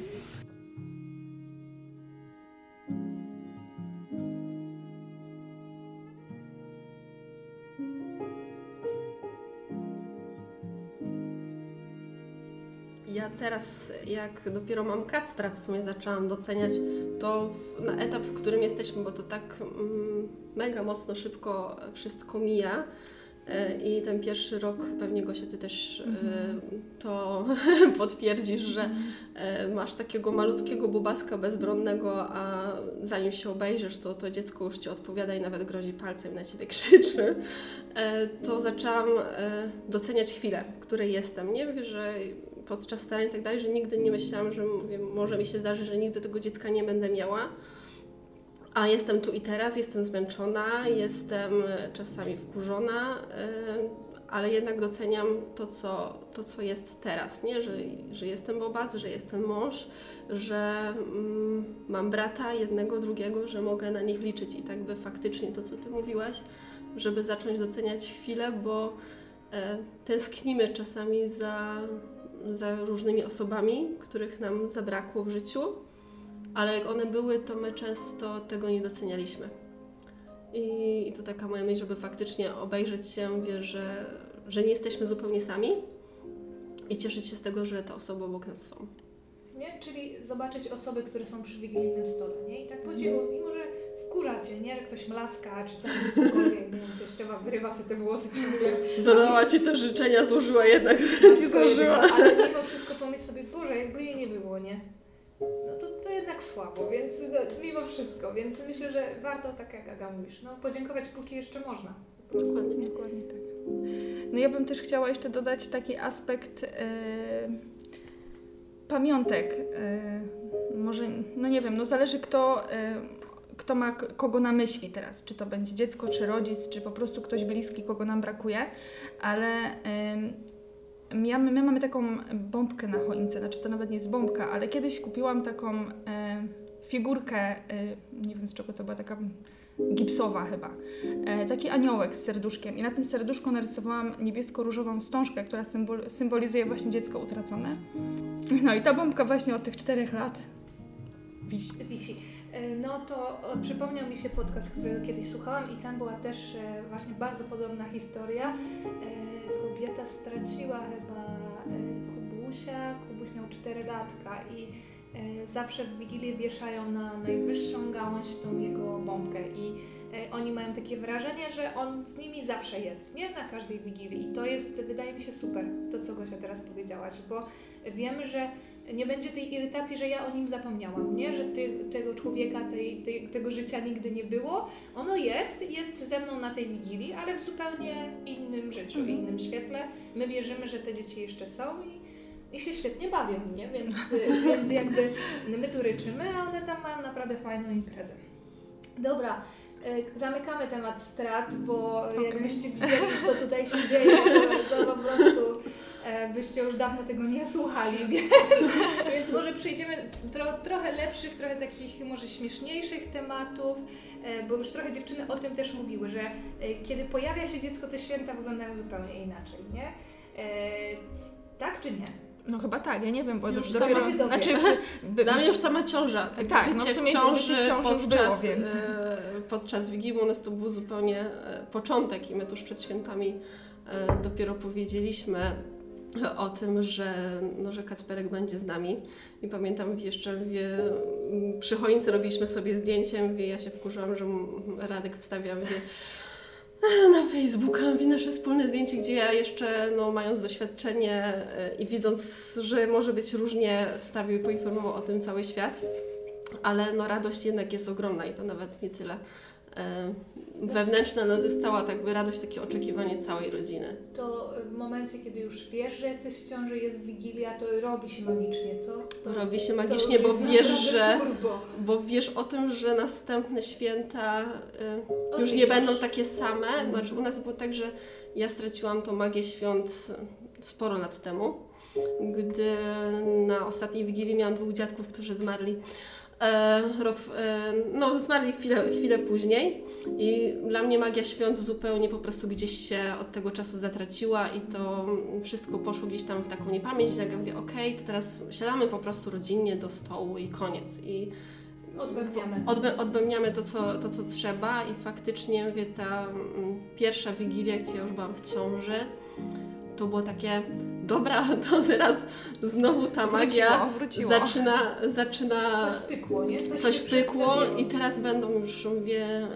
Teraz, jak dopiero mam Kacpra w sumie zaczęłam doceniać to w, na etap, w którym jesteśmy, bo to tak mm, mega mocno szybko wszystko mija. E, I ten pierwszy rok, pewnie Gosia, Ty też e, to [laughs] potwierdzisz, że e, masz takiego malutkiego bubaska bezbronnego, a zanim się obejrzysz, to to dziecko już Ci odpowiada i nawet grozi palcem na Ciebie krzyczy. To zaczęłam doceniać chwilę, w której jestem. Nie wiem, że podczas starań i tak dalej, że nigdy nie myślałam, że mówię, może mi się zdarzy, że nigdy tego dziecka nie będę miała. A jestem tu i teraz, jestem zmęczona, jestem czasami wkurzona, ale jednak doceniam to, co, to, co jest teraz, nie? Że, że jestem bobas, że jestem mąż, że mm, mam brata jednego, drugiego, że mogę na nich liczyć i tak by faktycznie to, co Ty mówiłaś, żeby zacząć doceniać chwilę, bo e, tęsknimy czasami za, za różnymi osobami, których nam zabrakło w życiu ale jak one były, to my często tego nie docenialiśmy. I, i to taka moja myśl, żeby faktycznie obejrzeć się, wie, że, że nie jesteśmy zupełnie sami i cieszyć się z tego, że te osoby obok nas są.
Nie? Czyli zobaczyć osoby, które są przy wigilijnym stole, nie? I tak podziwu, mimo że wkurzacie, nie? Że ktoś mlaska, czy tam cokolwiek, nie wiem, teściowa wyrywa sobie te włosy ciągle.
Zadała Ci te życzenia, złożyła jednak, [laughs] Ci złożyła.
Ale mimo wszystko pomyśl sobie, Boże, jakby jej nie było, nie? no to, to jednak słabo, więc no, mimo wszystko, więc myślę, że warto, tak jak Aga mówisz, no podziękować póki jeszcze można.
Dokładnie, dokładnie tak. No ja bym też chciała jeszcze dodać taki aspekt yy, pamiątek. Yy, może, no nie wiem, no zależy kto, yy, kto ma kogo na myśli teraz. Czy to będzie dziecko, czy rodzic, czy po prostu ktoś bliski, kogo nam brakuje, ale ja, my mamy taką bombkę na choince, znaczy to nawet nie jest bombka, ale kiedyś kupiłam taką e, figurkę, e, nie wiem z czego to była, taka gipsowa chyba, e, taki aniołek z serduszkiem i na tym serduszku narysowałam niebiesko-różową wstążkę, która symbol, symbolizuje właśnie dziecko utracone. No i ta bombka właśnie od tych czterech lat wisi.
wisi. E, no to przypomniał mi się podcast, którego kiedyś słuchałam i tam była też e, właśnie bardzo podobna historia. E, kobieta straciła chyba Kubusia, Kubuś miał 4 latka i zawsze w Wigilię wieszają na najwyższą gałąź tą jego bombkę i oni mają takie wrażenie, że on z nimi zawsze jest, nie? Na każdej Wigilii i to jest, wydaje mi się, super, to co Gosia teraz powiedziałaś, bo wiemy, że nie będzie tej irytacji, że ja o nim zapomniałam, nie? Że ty, tego człowieka, tej, tej, tego życia nigdy nie było. Ono jest, jest ze mną na tej Wigilii, ale w zupełnie innym życiu, mhm. innym świetle. My wierzymy, że te dzieci jeszcze są i i się świetnie bawią, nie? Więc, [laughs] więc jakby my tu ryczymy, a one tam mają naprawdę fajną imprezę. Dobra, e, zamykamy temat strat, bo okay. jakbyście widzieli, co tutaj się dzieje, to, to po prostu byście już dawno tego nie słuchali, [laughs] więc, więc może przejdziemy do trochę lepszych, trochę takich może śmieszniejszych tematów, e, bo już trochę dziewczyny o tym też mówiły, że e, kiedy pojawia się dziecko, te święta wyglądają zupełnie inaczej, nie? Tak czy nie?
No chyba tak, ja nie wiem, bo
już dopiero, się dowie. znaczy, [laughs]
Dla mnie już sama ciąża,
tak, tak no w, sumie ciąży, w ciąży podczas, było, więc.
podczas Wigilii u nas to był zupełnie początek i my tuż przed świętami dopiero powiedzieliśmy o tym, że, no, że Kacperek będzie z nami. I pamiętam jeszcze wie, przy choince robiliśmy sobie zdjęcie, wie, ja się wkurzyłam, że Radek wstawia wie, na Facebooka wie, nasze wspólne zdjęcie, gdzie ja jeszcze no, mając doświadczenie e, i widząc, że może być różnie wstawił i poinformował o tym cały świat. Ale no, radość jednak jest ogromna i to nawet nie tyle E, wewnętrzna, no to jest cała tak by radość, takie oczekiwanie całej rodziny.
To w momencie, kiedy już wiesz, że jesteś w ciąży, jest Wigilia, to robi się magicznie, co? To,
robi się magicznie, bo wiesz, że bo wiesz o tym, że następne święta y, już nie będą takie same. Mhm. Znaczy u nas było tak, że ja straciłam tą magię świąt sporo lat temu, gdy na ostatniej Wigilii miałam dwóch dziadków, którzy zmarli E, rok, e, no zmarli chwilę, chwilę później i dla mnie magia świąt zupełnie po prostu gdzieś się od tego czasu zatraciła i to wszystko poszło gdzieś tam w taką niepamięć, jak ja mówię, okej, okay, to teraz siadamy po prostu rodzinnie do stołu i koniec i
Odbębniamy.
Odbę, odbębniamy to co, to, co trzeba i faktycznie mówię, ta m, pierwsza wigilia, gdzie ja już byłam w ciąży, to było takie dobra, [laughs] to teraz znowu ta magia
wróciło, wróciło.
zaczyna, zaczyna
Coś pykło, nie?
Coś, coś pykło i teraz będą już, mówię,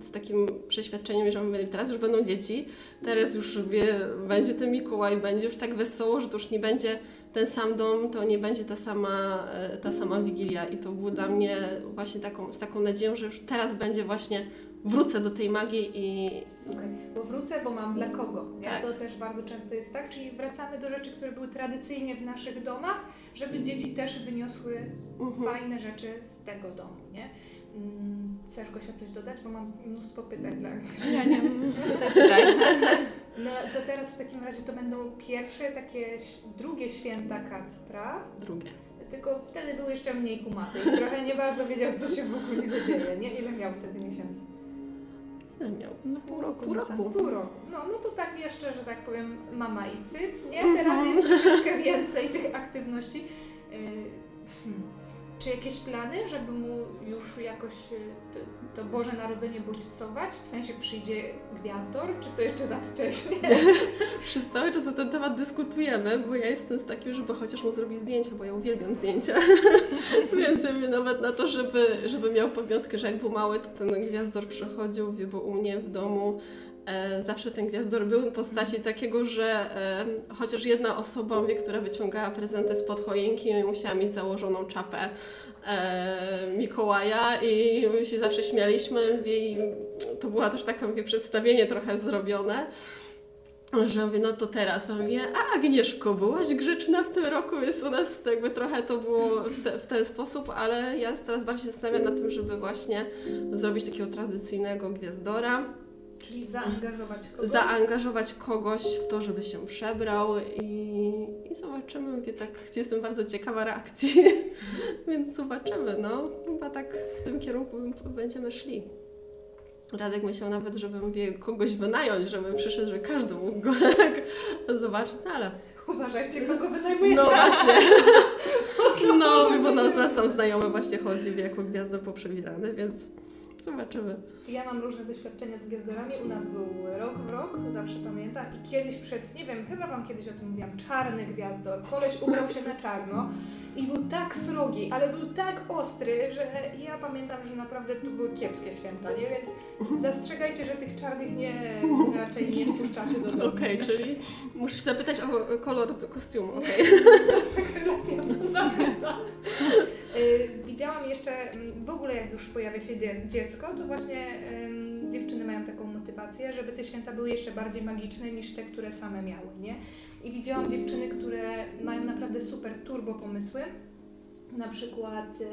z takim przeświadczeniem, że mówię, teraz już będą dzieci, teraz już wie, będzie ten Mikołaj, będzie już tak wesoło, że to już nie będzie ten sam dom, to nie będzie ta sama, e, ta sama Wigilia i to było dla mnie właśnie taką, z taką nadzieją, że już teraz będzie właśnie wrócę do tej magii i...
Okay. Bo wrócę, bo mam dla kogo. Nie?
Tak.
To też bardzo często jest tak, czyli wracamy do rzeczy, które były tradycyjnie w naszych domach, żeby dzieci też wyniosły mhm. fajne rzeczy z tego domu. Nie? Mm, chcesz Gosia coś dodać? Bo mam mnóstwo pytań dla
Ja nie pytaj, pytaj. [laughs]
No to teraz w takim razie to będą pierwsze takie, drugie święta Kacpra.
Drugie.
Tylko wtedy był jeszcze mniej kumaty i trochę nie bardzo wiedział, co się wokół niego dzieje, nie? Ile miał wtedy miesięcy?
Ile miał?
No pół roku.
Pół roku.
Pół roku. No, no to tak jeszcze, że tak powiem, mama i cyc, nie? Teraz jest troszeczkę więcej tych aktywności. Yy, hmm. Czy jakieś plany, żeby mu już jakoś y, to, to Boże Narodzenie bodźcować? W sensie przyjdzie gwiazdor, czy to jeszcze za wcześnie? [laughs]
Przez cały czas na ten temat dyskutujemy, bo ja jestem z takim, żeby chociaż mu zrobić zdjęcia, bo ja uwielbiam zdjęcia. [laughs] Więc ja nawet na to, żeby, żeby miał pamiątkę, że jak był mały, to ten gwiazdor przychodził, wie, bo u mnie w domu zawsze ten gwiazdor był w postaci takiego, że e, chociaż jedna osoba, wie, która wyciągała prezenty spod choinki, musiała mieć założoną czapę e, Mikołaja i my się zawsze śmialiśmy i to było też takie mówię, przedstawienie trochę zrobione. Że mówię, no to teraz, a mówię, a Agnieszko, byłaś grzeczna w tym roku, więc u nas jakby trochę to było w, te, w ten sposób, ale ja coraz bardziej się zastanawiam nad tym, żeby właśnie zrobić takiego tradycyjnego gwiazdora.
Czyli zaangażować kogoś?
Zaangażować kogoś w to, żeby się przebrał i, i zobaczymy. Mówię, tak, jestem bardzo ciekawa reakcji, [laughs] więc zobaczymy. No, chyba tak w tym kierunku będziemy szli. Radek myślał nawet, żeby mówię, kogoś wynająć, żeby przyszedł, że każdy mógł go tak [laughs] zobaczyć, no ale...
Uważajcie, kogo wynajmujecie.
No właśnie. [laughs] No, bo no, nas tam znajomy właśnie chodzi jako gwiazdę poprzewirany, więc... Zobaczymy.
Ja mam różne doświadczenia z gwiazdorami. U nas był rok w rok, zawsze pamiętam. I kiedyś przed, nie wiem, chyba Wam kiedyś o tym mówiłam, czarny gwiazdor. Koleś ubrał się na czarno i był tak srogi, ale był tak ostry, że ja pamiętam, że naprawdę to były kiepskie święta, nie? Więc zastrzegajcie, że tych czarnych nie, raczej nie wpuszczacie do domu.
Okej, okay, czyli musisz zapytać o kolor kostiumu, okej. [laughs]
Okay. to zapytam. Y, widziałam jeszcze, mm, w ogóle jak już pojawia się dziecko, to właśnie dziewczyny mają taką motywację, żeby te święta były jeszcze bardziej magiczne niż te, które same miały, nie? I widziałam dziewczyny, które mają naprawdę super turbo pomysły, na przykład y,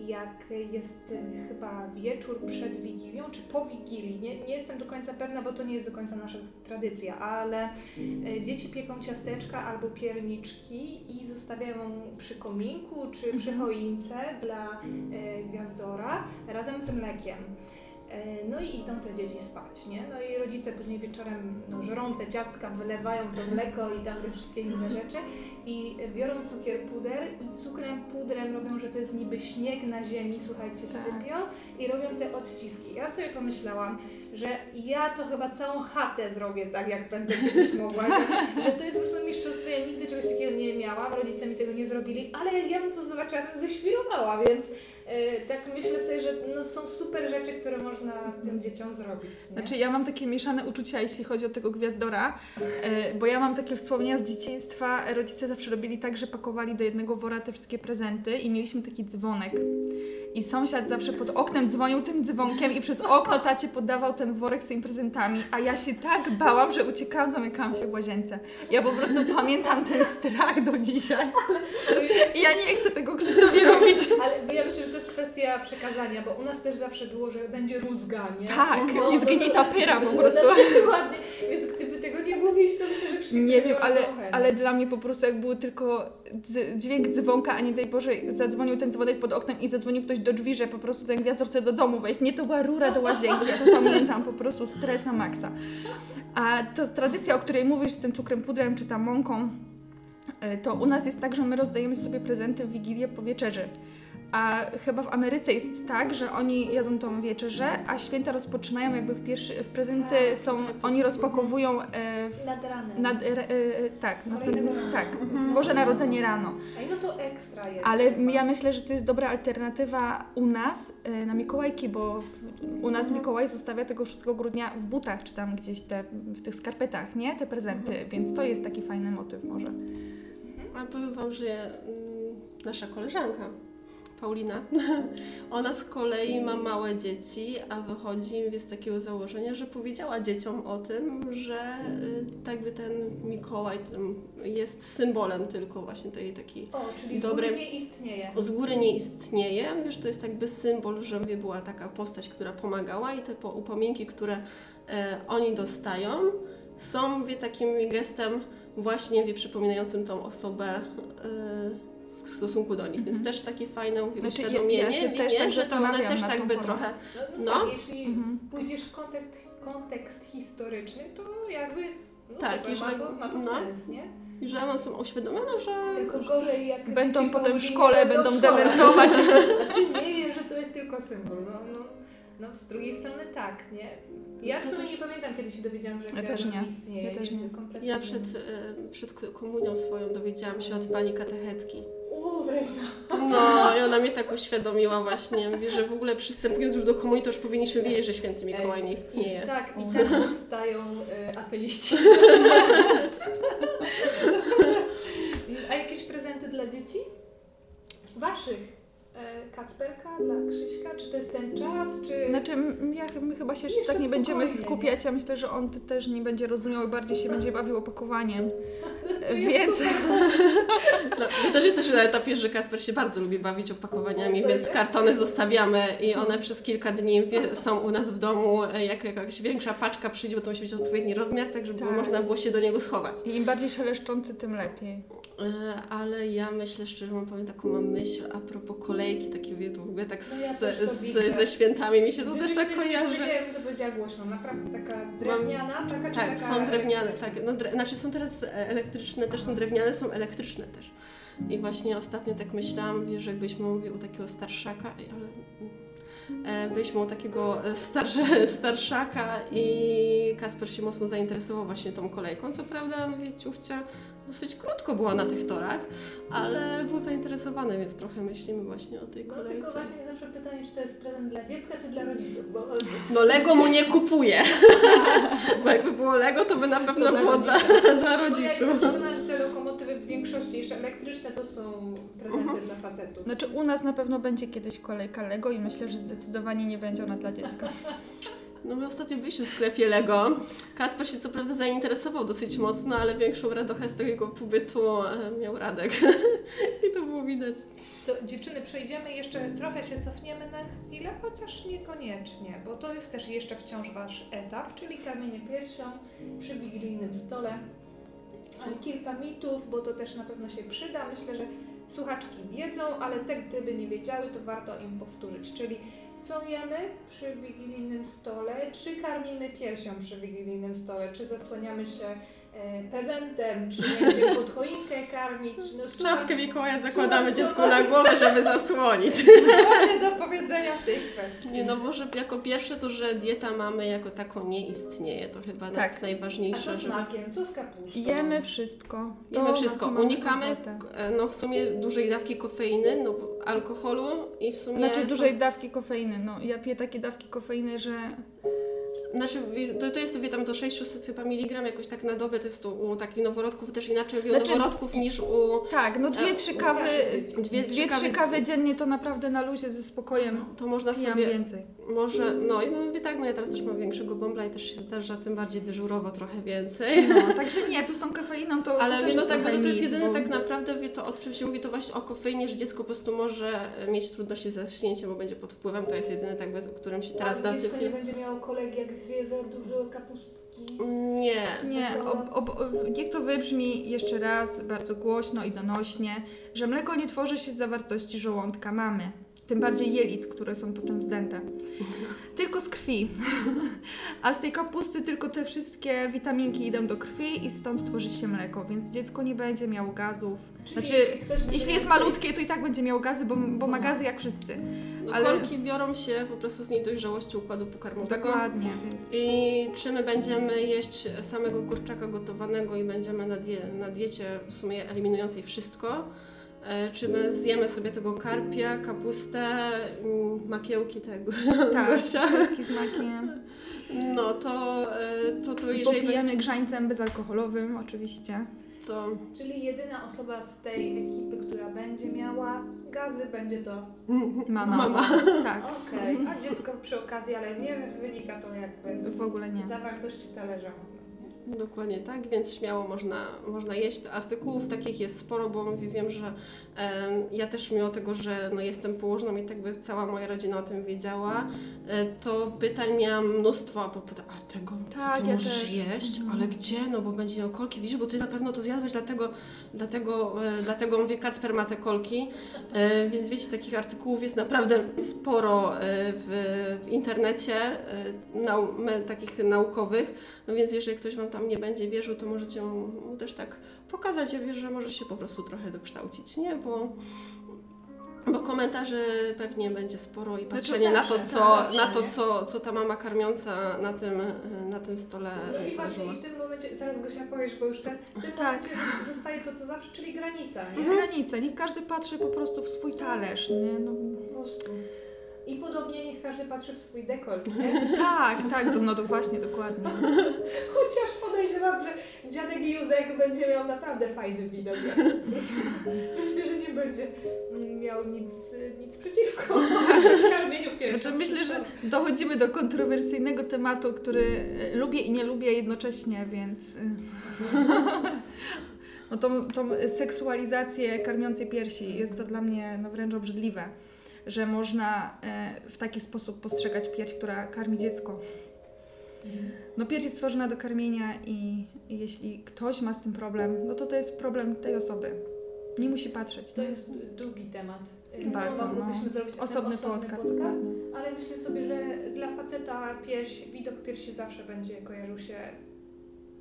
jak jest y, chyba wieczór przed Wigilią, czy po Wigilii. Nie, nie jestem do końca pewna, bo to nie jest do końca nasza tradycja, ale y, dzieci pieką ciasteczka albo pierniczki i zostawiają przy kominku czy przy choince dla y, gwiazdora razem z mlekiem. E, no i idą te dzieci spać, nie? No i rodzice później wieczorem no, żrą te ciastka, wylewają to mleko i tam te wszystkie inne rzeczy i biorą cukier puder i cukrem pudrem robią, że to jest niby śnieg na ziemi, słuchajcie, tak. sypią i robią te odciski. Ja sobie pomyślałam, że ja to chyba całą chatę zrobię tak, jak będę kiedyś mogła, że, to jest po prostu mistrzostwo, ja nigdy czegoś takiego nie miałam, rodzice mi tego nie zrobili, ale ja bym to zobaczyła, bym ześwirowała, więc E, tak myślę sobie, że no, są super rzeczy, które można tym dzieciom zrobić. Nie?
Znaczy ja mam takie mieszane uczucia, jeśli chodzi o tego gwiazdora, e, bo ja mam takie wspomnienia z dzieciństwa. Rodzice zawsze robili tak, że pakowali do jednego wora te wszystkie prezenty i mieliśmy taki dzwonek. I sąsiad zawsze pod oknem dzwonił tym dzwonkiem i przez okno tacie podawał ten worek z tymi prezentami, a ja się tak bałam, że uciekałam, zamykałam się w łazience. Ja po prostu pamiętam ten strach do dzisiaj. I ja nie chcę tego Krzysiowi robić.
Ale ja myślę, że to jest kwestia przekazania, bo u nas też zawsze było, że będzie rózga, nie?
Tak,
no,
i zginie ta pyra po prostu. [laughs]
No, ładnie, więc gdyby tego nie mówić, to myślę, że Krzysiek
Nie wiem, ale, ale dla mnie po prostu jak było tylko dźwięk dzwonka, a nie daj Boże, zadzwonił ten dzwonek pod oknem i zadzwonił ktoś do drzwi, że po prostu ten gwiazdor chce do domu wejść. Nie, to była rura do łazienki, ja to pamiętam, po prostu stres na maksa. A to tradycja, o której mówisz z tym cukrem pudrem czy tam mąką, e, to u nas jest tak, że my rozdajemy sobie prezenty w Wigilię po wieczerzy A chyba w Ameryce jest tak, że oni jedzą tą wieczerzę, a święta rozpoczynają jakby w pierwszy, w prezenty
Tak,
są, oni rozpakowują e, w,
Nad ranem.
nad, e, e, tak, następny, tak, Boże Narodzenie rano.
Ej, no to ekstra jest.
Ale
chyba.
ja myślę, że to jest dobra alternatywa u nas e, na Mikołajki, bo w, u nas Mikołaj zostawia tego 6 grudnia w butach, czy tam gdzieś te, w tych skarpetach, nie? Te prezenty, więc to jest taki fajny motyw może.
A powiem Wam, że mm, nasza koleżanka, Paulina, [laughs] ona z kolei ma małe dzieci, a wychodzi z takiego założenia, że powiedziała dzieciom o tym, że y, tak by ten Mikołaj tym jest symbolem tylko właśnie tej takiej
O, czyli z
Dobre-
góry nie istnieje.
z góry nie istnieje, wiesz, to jest jakby symbol, że była taka postać, która pomagała i te po- upominki, które e, oni dostają, są mówię, takim gestem właśnie wie, przypominającym tą osobę e, w stosunku do nich. Więc też takie fajne mówię,
Znaczy, ja-
uświadomienie,
ja się
wie,
też
nie?
tak
że to one też tak by trochę...
No, no,
No.
tak, jeśli
Mhm.
pójdziesz w kontekst, kontekst historyczny, to jakby no
Tak,
super,
i że-
ma to, ma to
no.
sens, nie?
I że one są uświadomione, że...
Tylko gorzej jak
Będą potem w szkole, będą
szkole.
dementować. [laughs]
A ty nie wiesz, że to jest tylko symbol. No, no, no z drugiej strony tak, nie? Ja w sumie
też-
nie pamiętam, kiedy się dowiedziałam, że
Ja też nie.
istnieje.
Ja też nie.
Kompletnie
Ja przed, e, przed komunią swoją dowiedziałam się od pani katechetki.
Wredna.
No i ona mnie tak uświadomiła właśnie, mówi, że w ogóle przystępując już do komunii, to już powinniśmy wiedzieć, że święty Mikołaj nie istnieje.
I tak, i tak powstają y, ateiści. [laughs] A jakieś prezenty dla dzieci? Waszych? E, Kacperka dla Krzyśka? Czy to jest ten czas, czy...
Znaczy, ja, my chyba się tak nie będziemy skupiać. Ja myślę, że on też nie będzie rozumiał i bardziej się będzie bawił opakowaniem. [laughs]
To jest
Więc. [laughs]
No, my też jesteśmy na etapie, że Kasper się bardzo lubi bawić opakowaniami,
To
więc kartony zostawiamy i one przez kilka dni są u nas w domu. Jak jakaś większa paczka przyjdzie, bo to musi być odpowiedni rozmiar, tak żeby
Tak.
można było się do niego schować.
i im bardziej szeleszczący, tym lepiej.
E, Ale ja myślę szczerze, mam powiem taką mam myśl a propos kolejki, takie wie, w ogóle tak
No ja
z, ze świętami mi się to
Gdybyś
też tak
nie
kojarzy.
powiedziała, bym to powiedziała głośno. Naprawdę taka drewniana, taka czy
Tak,
taka
są drewniane, tak. No, dre, znaczy są teraz elektryczne, też są drewniane, są elektryczne też. I właśnie ostatnio tak myślałam, wiesz, że jakbyśmy mówili u takiego starszaka, ale e, byliśmy u takiego starsze, [laughs] starszaka i Kasper się mocno zainteresował właśnie tą kolejką. Co prawda, mówię, ciuchcia dosyć krótko była na tych torach, ale był zainteresowany, więc trochę myślimy właśnie o tej
No tylko
kolejce.
właśnie zawsze pytanie, czy to jest prezent dla dziecka, czy dla rodziców, bo
No Lego mu nie kupuje, [laughs] bo jakby było Lego, to by na pewno
dla
było dla, [laughs] dla
Bo ja jestem
rodziców.
przekonana, że te lokomotywy w większości jeszcze elektryczne to są prezenty dla facetów.
Znaczy, u nas na pewno będzie kiedyś kolejka Lego i myślę, że zdecydowanie nie będzie ona dla dziecka. [laughs]
No my ostatnio byliśmy w sklepie Lego. Kasper się co prawda zainteresował dosyć mocno, ale większą radochę z tego pobytu e, miał Radek. [laughs] I to było widać.
To dziewczyny, przejdziemy jeszcze, trochę się cofniemy na chwilę, chociaż niekoniecznie, bo to jest też jeszcze wciąż Wasz etap, czyli karmienie piersią przy wigilijnym stole. E, Kilka mitów, bo to też na pewno się przyda. Myślę, że słuchaczki wiedzą, ale te gdyby nie wiedziały, to warto im powtórzyć. Czyli co jemy przy wigilijnym stole, czy karmimy piersią przy wigilijnym stole, czy zasłaniamy się e, prezentem, czy będziemy pod choinkę karmić. No,
Czapkę Mikołaja zakładamy dziecku na głowę, żeby zasłonić. [laughs]
Co macie do powiedzenia w tej kwestii?
Nie no, może jako pierwsze to, że dieta mamy jako taką nie istnieje. To chyba
Tak.
A
najważniejsze.
co z
żeby-
makiem? Co z kapustą?
Jemy wszystko. To,
Jemy wszystko.
mamy
Unikamy e, no, w sumie dużej dawki kofeiny, no, alkoholu i w sumie...
Znaczy dużej dawki kofeiny. No, ja piję takie dawki kofeiny, że
Znaczy, to, to jest wie, tam do 600 chyba miligram jakoś tak na dobę, to jest to u takich noworodków też inaczej u
Znaczy-
noworodków niż u...
tak, no dwie,
E,
trzy kawy,
Dwie,
dwie, trzy kawy dziennie to naprawdę na luzie ze spokojem
To można sobie,
więcej.
może, no i no mówię tak, no ja teraz też mam większego bąbla i też się zdarza tym bardziej dyżurowo trochę więcej.
No, także nie, tu z tą kofeiną to,
Ale
to
wie,
też
no
jest
tak, no to jest jedyne tak naprawdę, wie, to o czym się mówi, to właśnie o kofeinie, że dziecko po prostu może mieć trudności z zaśnięciem, bo będzie pod wpływem, to jest jedyne tak, którym się teraz
A dziecko nie będzie miało kolegi, jak zje za dużo kapustki.
Nie.
Nie, ob, ob, ob, niech to wybrzmi jeszcze raz bardzo głośno i donośnie, że mleko nie tworzy się z zawartości żołądka mamy. Tym bardziej jelit, które są potem zdęte. Tylko z krwi. A z tej kapusty tylko te wszystkie witaminki idą do krwi i stąd tworzy się mleko, więc dziecko nie będzie miało gazów.
Czyli
Znaczy,
jeśli
jeśli jest malutkie, to i tak będzie miało gazy, bo, bo ma gazy jak wszyscy.
No,
Ale-
Kolki biorą się po prostu z niedojrzałości układu pokarmowego.
Dokładnie, więc...
I czy my będziemy jeść samego kurczaka gotowanego i będziemy na, die, na diecie w sumie eliminującej wszystko, czy my zjemy sobie tego karpia, kapustę, mm, makiełki tego [laughs]
Tak, z makiem.
no to, e, to, to
I
jeżeli
popijamy grzańcem bezalkoholowym oczywiście.
to
Czyli jedyna osoba z tej ekipy, która będzie miała gazy, będzie to
Mama.
Mama.
Tak.
okej, a dziecko przy okazji, ale nie wynika to jakby z
W ogóle nie.
zawartości talerza. Nie?
Dokładnie tak, więc śmiało można, można jeść. Artykułów takich jest sporo, bo mówię, wiem, że em, ja też mimo tego, że no, jestem położną i tak by cała moja rodzina o tym wiedziała, e, to pytań miałam mnóstwo, bo pyta, a tego
Tak,
ty
ja
możesz
też.
jeść? Ale gdzie? No bo będzie miał kolki, widzisz, bo ty na pewno to zjadłeś, dlatego, dlatego, e, dlatego mówię, Kacper ma te kolki. E, więc wiecie, takich artykułów jest naprawdę sporo e, w, w internecie, e, nau, takich naukowych, no więc jeżeli ktoś Wam tam nie będzie wierzył, to możecie mu też tak pokazać, ja wierzę, że może się po prostu trochę dokształcić, nie? Bo, bo komentarzy pewnie będzie sporo i patrzenie na to, co,
zawsze,
na to co, co ta mama karmiąca na tym, na tym stole
No i właśnie w tym momencie, zaraz Gosia powiesz, bo już ten, w tym
Tak.
momencie zostaje to, co zawsze, czyli granica, nie?
Granice, niech każdy patrzy po prostu w swój talerz, nie? No,
Po prostu. I podobnie niech każdy patrzy w swój dekolt, nie? [laughs]
tak, tak, no, to właśnie, dokładnie. [laughs]
Chociaż podejrzewam, że dziadek Józek będzie miał naprawdę fajny widok. [laughs] Myślę, że nie będzie miał nic, nic przeciwko karmieniu piersią.
Znaczy myślę, że dochodzimy do kontrowersyjnego tematu, który e, lubię i nie lubię jednocześnie, więc... e, No tą, tą seksualizację karmiącej piersi jest to dla mnie no, wręcz obrzydliwe, że można e, w taki sposób postrzegać pierś, która karmi dziecko. No pierś jest stworzona do karmienia i, jeśli ktoś ma z tym problem, no to to jest problem tej osoby. Nie musi patrzeć.
To jest długi temat.
Bardzo,
Moglibyśmy
no.
zrobić
Osobny
osobny
podcast.
podcast, ale myślę sobie, że dla faceta pierś, widok piersi zawsze będzie kojarzył się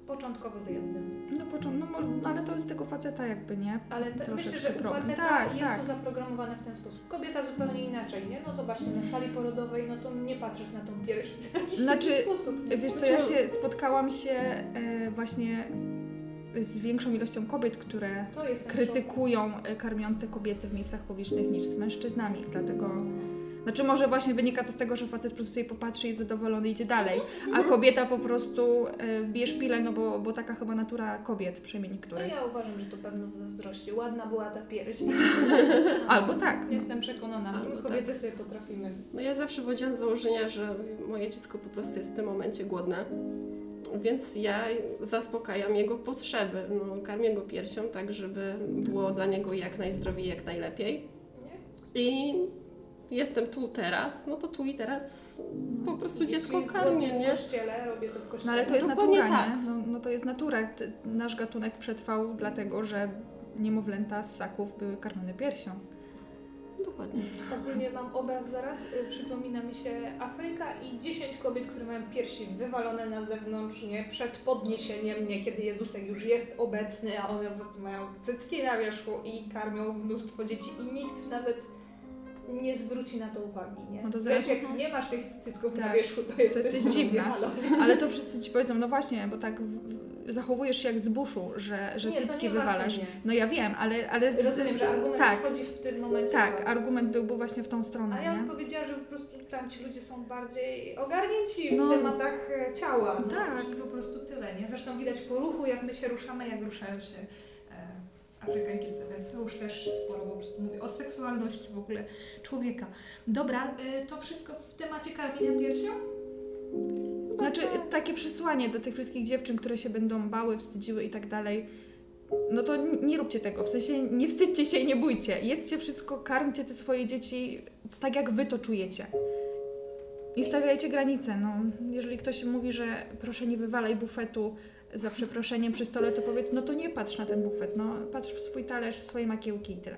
początkowo z jednym.
No, począ- no może, ale to jest tego faceta jakby, nie?
Ale te, myślę, że u faceta
Tak,
jest
tak.
to zaprogramowane w ten sposób. Kobieta zupełnie inaczej, nie? No zobaczcie, na sali porodowej, no to nie patrzysz na tą pierś [laughs] w jakiś
Znaczy,
taki sposób. Nie?
Wiesz co, ja się spotkałam się e, właśnie z większą ilością kobiet, które krytykują e, karmiące kobiety w miejscach publicznych niż z mężczyznami, dlatego... Znaczy może właśnie wynika to z tego, że facet po prostu sobie popatrzy i jest zadowolony idzie dalej, a kobieta po prostu e, wbije szpilę, no bo, bo taka chyba natura kobiet, przynajmniej
No
niektórych.
ja uważam, że to pewno z zazdrości. Ładna była ta pierś. [laughs]
Albo tak.
Jestem przekonana,
Albo
my kobiety sobie potrafimy.
No ja zawsze wychodziłam z założenia, że moje dziecko po prostu jest w tym momencie głodne. Więc ja zaspokajam jego potrzeby. No, karmię go piersią tak, żeby było dla niego jak najzdrowiej, jak najlepiej.
Nie?
I jestem tu teraz, no to tu i teraz po prostu
Jeśli
dziecko karmię, nie?
w kościele, robię to w
No
kościele.
ale to jest
Dokładnie
natura,
tak.
nie? No, no to jest natura. Nasz gatunek przetrwał dlatego, że niemowlęta z ssaków były karmione piersią.
Dokładnie.
Ogólnie mam obraz zaraz, y, przypomina mi się Afryka i 10 kobiet, które mają piersi wywalone na zewnątrz, nie? Przed podniesieniem, nie? Kiedy Jezusek już jest obecny, a one po prostu mają cycki na wierzchu i karmią mnóstwo dzieci i nikt nawet nie zwróci na to uwagi, nie?
No to zaraz-
jak nie masz tych cycków na
Tak.
wierzchu, to jest
To jest dziwne. Ale to [laughs] wszyscy ci powiedzą, no właśnie, bo tak zachowujesz się jak z buszu, że, że
Nie, to
cycki wywalasz.
właśnie.
No ja wiem, ale... ale
Rozumiem, że argument
tak,
schodzi w tym momencie
Tak,
do...
argument byłby właśnie w tą stronę,
A ja bym
nie?
powiedziała, że po prostu tam ci ludzie są bardziej ogarnięci
No.
w tematach e, ciała. No,
Tak.
I po prostu tyle, nie? Zresztą widać po ruchu, jak my się ruszamy, jak ruszają się Afrykańczycy, więc to już też sporo po prostu mówię o seksualności w ogóle człowieka. Dobra, e, to wszystko w temacie karmienia piersią?
Znaczy, takie przesłanie do tych wszystkich dziewczyn, które się będą bały, wstydziły i tak dalej, no to nie róbcie tego. W sensie nie wstydźcie się i nie bójcie. Jedzcie wszystko, karmcie te swoje dzieci tak, jak wy to czujecie. I stawiajcie granice. No, jeżeli ktoś mówi, że proszę nie wywalaj bufetu za przeproszeniem przy stole, to powiedz, no to nie patrz na ten bufet, no patrz w swój talerz, w swoje makiełki i tyle.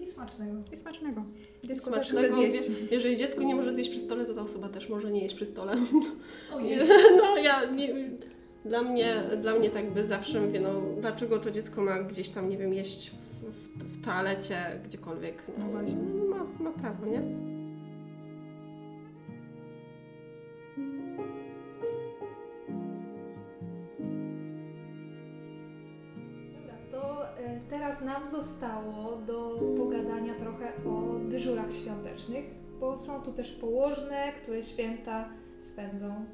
I smacznego.
I smacznego. Dziecko też
Smacznego,
chce zjeść.
Jeżeli dziecko nie może zjeść przy stole, to ta osoba też może nie jeść przy stole.
Ojej. [laughs]
No ja nie, dla mnie, dla mnie tak by zawsze mówię, no dlaczego to dziecko ma gdzieś tam, nie wiem, jeść w, w, w toalecie, gdziekolwiek. No właśnie, ma, ma prawo, nie?
Teraz nam zostało do pogadania trochę o dyżurach świątecznych, bo są tu też położne, które święta spędzą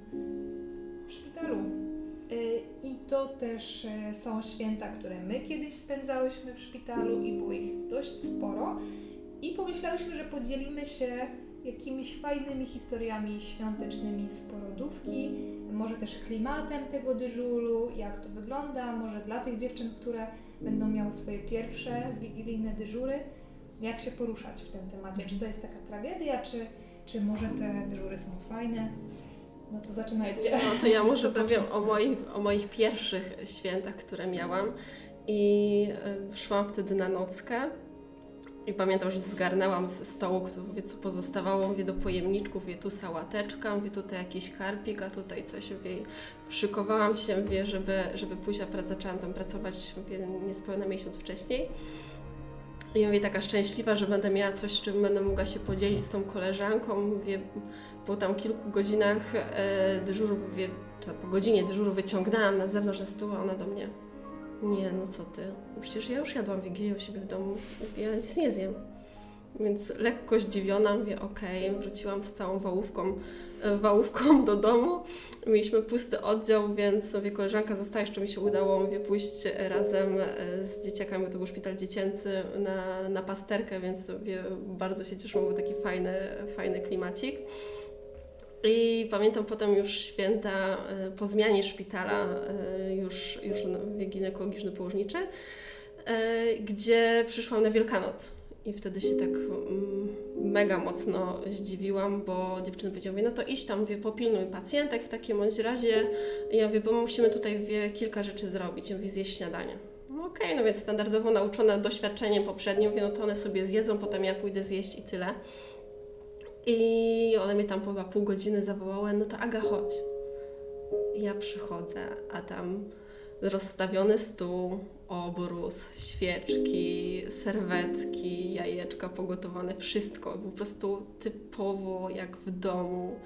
w szpitalu. E, I to też e, są święta, które my kiedyś spędzałyśmy w szpitalu i było ich dość sporo. I pomyślałyśmy, że podzielimy się jakimiś fajnymi historiami świątecznymi z porodówki, może też klimatem tego dyżuru, jak to wygląda, może dla tych dziewczyn, które będą miały swoje pierwsze wigilijne dyżury, jak się poruszać w tym temacie. Czy to jest taka tragedia, czy, czy może te dyżury są fajne? No to zaczynajcie.
No to ja może [laughs] powiem o moich, o moich pierwszych świętach, które miałam. I y, szłam wtedy na nockę. I pamiętam, że zgarnęłam z stołu, mówię, co pozostawało, mówię, do pojemniczków, mówię, tu sałateczka, mówię, tutaj jakiś karpik, a tutaj coś, mówię, szykowałam się, mówię, żeby, żeby pójść, a zaczęłam tam pracować, mówię, niespełna miesiąc wcześniej. I mówię, taka szczęśliwa, że będę miała coś, czym będę mogła się podzielić z tą koleżanką, mówię, po tam kilku godzinach e, dyżuru, mówię, po godzinie dyżuru wyciągnęłam na zewnątrz na stół, a ona do mnie, nie, no co ty, przecież ja już jadłam Wigilię u siebie w domu, ja nic nie zjem. Więc lekko zdziwiona, mówię, okej, wróciłam z całą wałówką, e, wałówką do domu. Mieliśmy pusty oddział, więc mówię, koleżanka została, jeszcze mi się udało, mówię, pójść razem e, z dzieciakami, bo to był szpital dziecięcy, na, na pasterkę, więc mówię, bardzo się cieszyłam, był taki fajny, fajny klimacik. I pamiętam potem już święta e, po zmianie szpitala, e, już, już ginekologiczno-położniczy, e, gdzie przyszłam na Wielkanoc. I wtedy się tak mm, mega mocno zdziwiłam, bo dziewczyny powiedziały, no to idź tam, wie, popilnuj pacjentek w takim bądź razie. Ja mówię, bo musimy tutaj wie, kilka rzeczy zrobić. Ja mówię, zjeść śniadanie. No Okej, no więc standardowo nauczona doświadczeniem poprzednim, mówię, no to one sobie zjedzą, potem ja pójdę zjeść i tyle. I one mnie tam po chyba pół godziny zawołały, no to Aga, chodź. I ja przychodzę, a tam rozstawiony stół, obrus, świeczki, serwetki, jajeczka pogotowane, wszystko. Po prostu typowo jak w domu.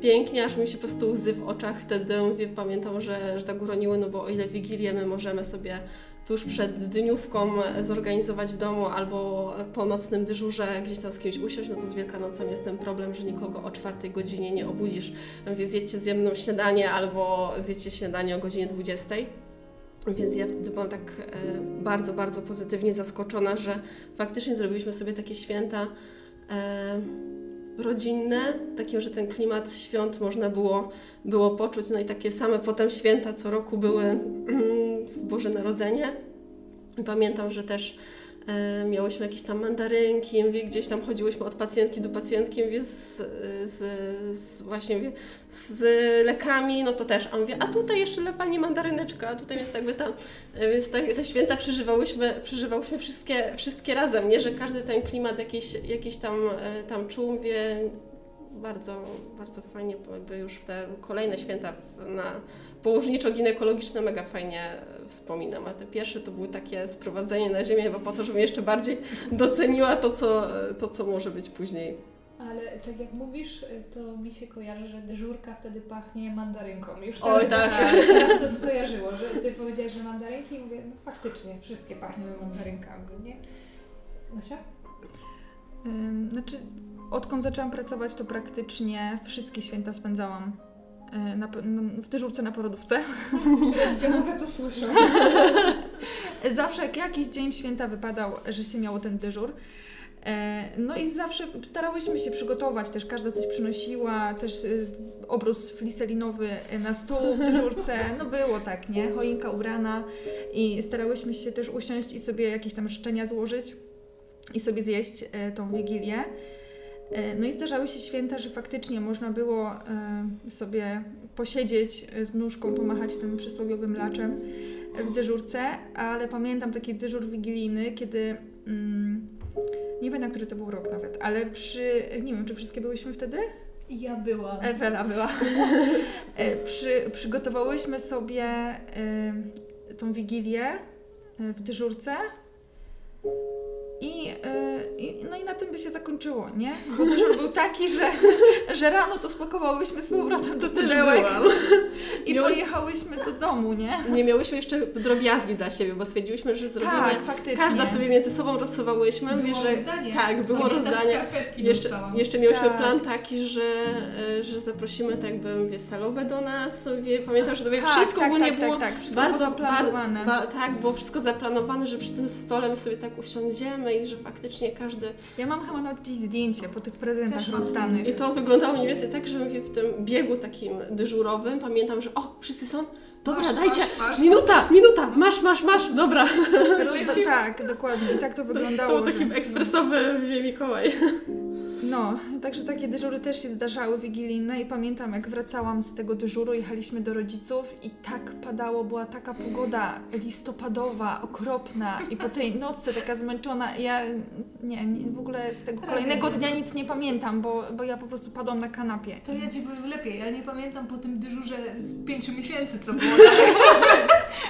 Pięknie, aż mi się po prostu łzy w oczach wtedy, mówię, pamiętam, że, że tak uroniły, no bo o ile Wigilię my możemy sobie tuż przed dniówką zorganizować w domu albo po nocnym dyżurze gdzieś tam z kimś usiąść, no to z Wielkanocą jest ten problem, że nikogo o czwartej godzinie nie obudzisz. Mówię, zjedźcie ze mną śniadanie albo zjedźcie śniadanie o godzinie 20. Więc ja wtedy byłam tak e, bardzo, bardzo pozytywnie zaskoczona, że faktycznie zrobiliśmy sobie takie święta e, rodzinne, takim, że ten klimat świąt można było, było poczuć. No i takie same potem święta co roku były [clears throat] w Boże Narodzenie. Pamiętam, że też e, miałyśmy jakieś tam mandarynki, mówię, gdzieś tam chodziłyśmy od pacjentki do pacjentki, mówię, z, z, z właśnie mówię, z lekami, no to też, a mówię, a tutaj jeszcze dla Pani mandaryneczka, a tutaj jest jakby tam, e, więc te, te święta przeżywałyśmy, przeżywałyśmy wszystkie, wszystkie razem, nie, że każdy ten klimat jakiś, jakiś tam, e, tam czuł, mówię, bardzo, bardzo fajnie, jakby już te kolejne święta na położniczo-ginekologiczne mega fajnie e, wspominam, a te pierwsze to były takie sprowadzenie na ziemię chyba po to, żebym jeszcze bardziej [laughs] doceniła to, co, to, co może być później.
Ale tak jak mówisz, to mi się kojarzy, że dyżurka wtedy pachnie mandarynką. Już
Oj,
teraz,
tak. [laughs]
teraz to skojarzyło, że ty powiedziałeś, że mandarynki i mówię, no faktycznie, wszystkie pachniemy mandarynkami, nie? Nosia?
Ym, Znaczy, odkąd zaczęłam pracować, to praktycznie wszystkie święta spędzałam na, pe- no, w dyżurce na porodówce.
Oddziałowe to słyszą? [laughs]
Zawsze jak jakiś dzień święta wypadał, że się miało ten dyżur. E, No i zawsze starałyśmy się przygotować, też każda coś przynosiła, też y, obrus fliselinowy na stół w dyżurce, no było tak, nie? Choinka ubrana i starałyśmy się też usiąść i sobie jakieś tam życzenia złożyć i sobie zjeść e, tą wigilię. E, No i zdarzały się święta, że faktycznie można było e, sobie posiedzieć e, z nóżką, pomachać tym przysłowiowym laczem w dyżurce, ale pamiętam taki dyżur wigilijny, kiedy mm, nie pamiętam, który to był rok nawet, ale przy, nie wiem, czy wszystkie byłyśmy wtedy?
Ja byłam.
Ewela była. Przy, przygotowałyśmy sobie tą wigilię w dyżurce. I, y, i, no i na tym by się zakończyło, nie? Bo dyżur był taki, że, że rano to spakowałyśmy z powrotem do pudełek i
Miał-
pojechałyśmy do domu, nie?
Nie miałyśmy jeszcze drobiazgi dla siebie, bo stwierdziłyśmy, że zrobimy...
Tak, faktycznie.
Każda sobie między sobą rocowałyśmy.
Było
że
rozdanie.
Tak, było
Pamiętam,
rozdanie. Jeszcze, jeszcze miałyśmy
Tak.
plan taki, że, e, że zaprosimy tak jakby mówię, salowe do nas. Wie, pamiętam, że to
Tak,
wszystko
tak,
ogólnie
tak,
było
tak, tak. Wszystko
bardzo
było zaplanowane.
Ba, tak, było wszystko zaplanowane, że przy tym stole my sobie tak usiądziemy i że faktycznie każdy...
Ja mam chyba nawet gdzieś zdjęcie po tych prezentach rozdanych.
I to wyglądało mniej więcej tak, że mówię, w tym biegu takim dyżurowym pamiętam, że o, wszyscy są? Dobra,
Masz,
dajcie!
masz, masz.
Minuta, minuta! Masz, masz, masz! Dobra!
Rozda- [laughs] tak, dokładnie. I tak to
To
wyglądało.
był taki
że-
ekspresowy Mikołaj.
No, także takie dyżury też się zdarzały wigilijne i pamiętam jak wracałam z tego dyżuru, jechaliśmy do rodziców i tak padało, była taka pogoda listopadowa, okropna i po tej nocce taka zmęczona, ja nie, nie w ogóle z tego kolejnego dnia nic nie pamiętam, bo, bo ja po prostu padłam na kanapie.
To ja ci powiem lepiej. Ja nie pamiętam po tym dyżurze z pięciu miesięcy, co było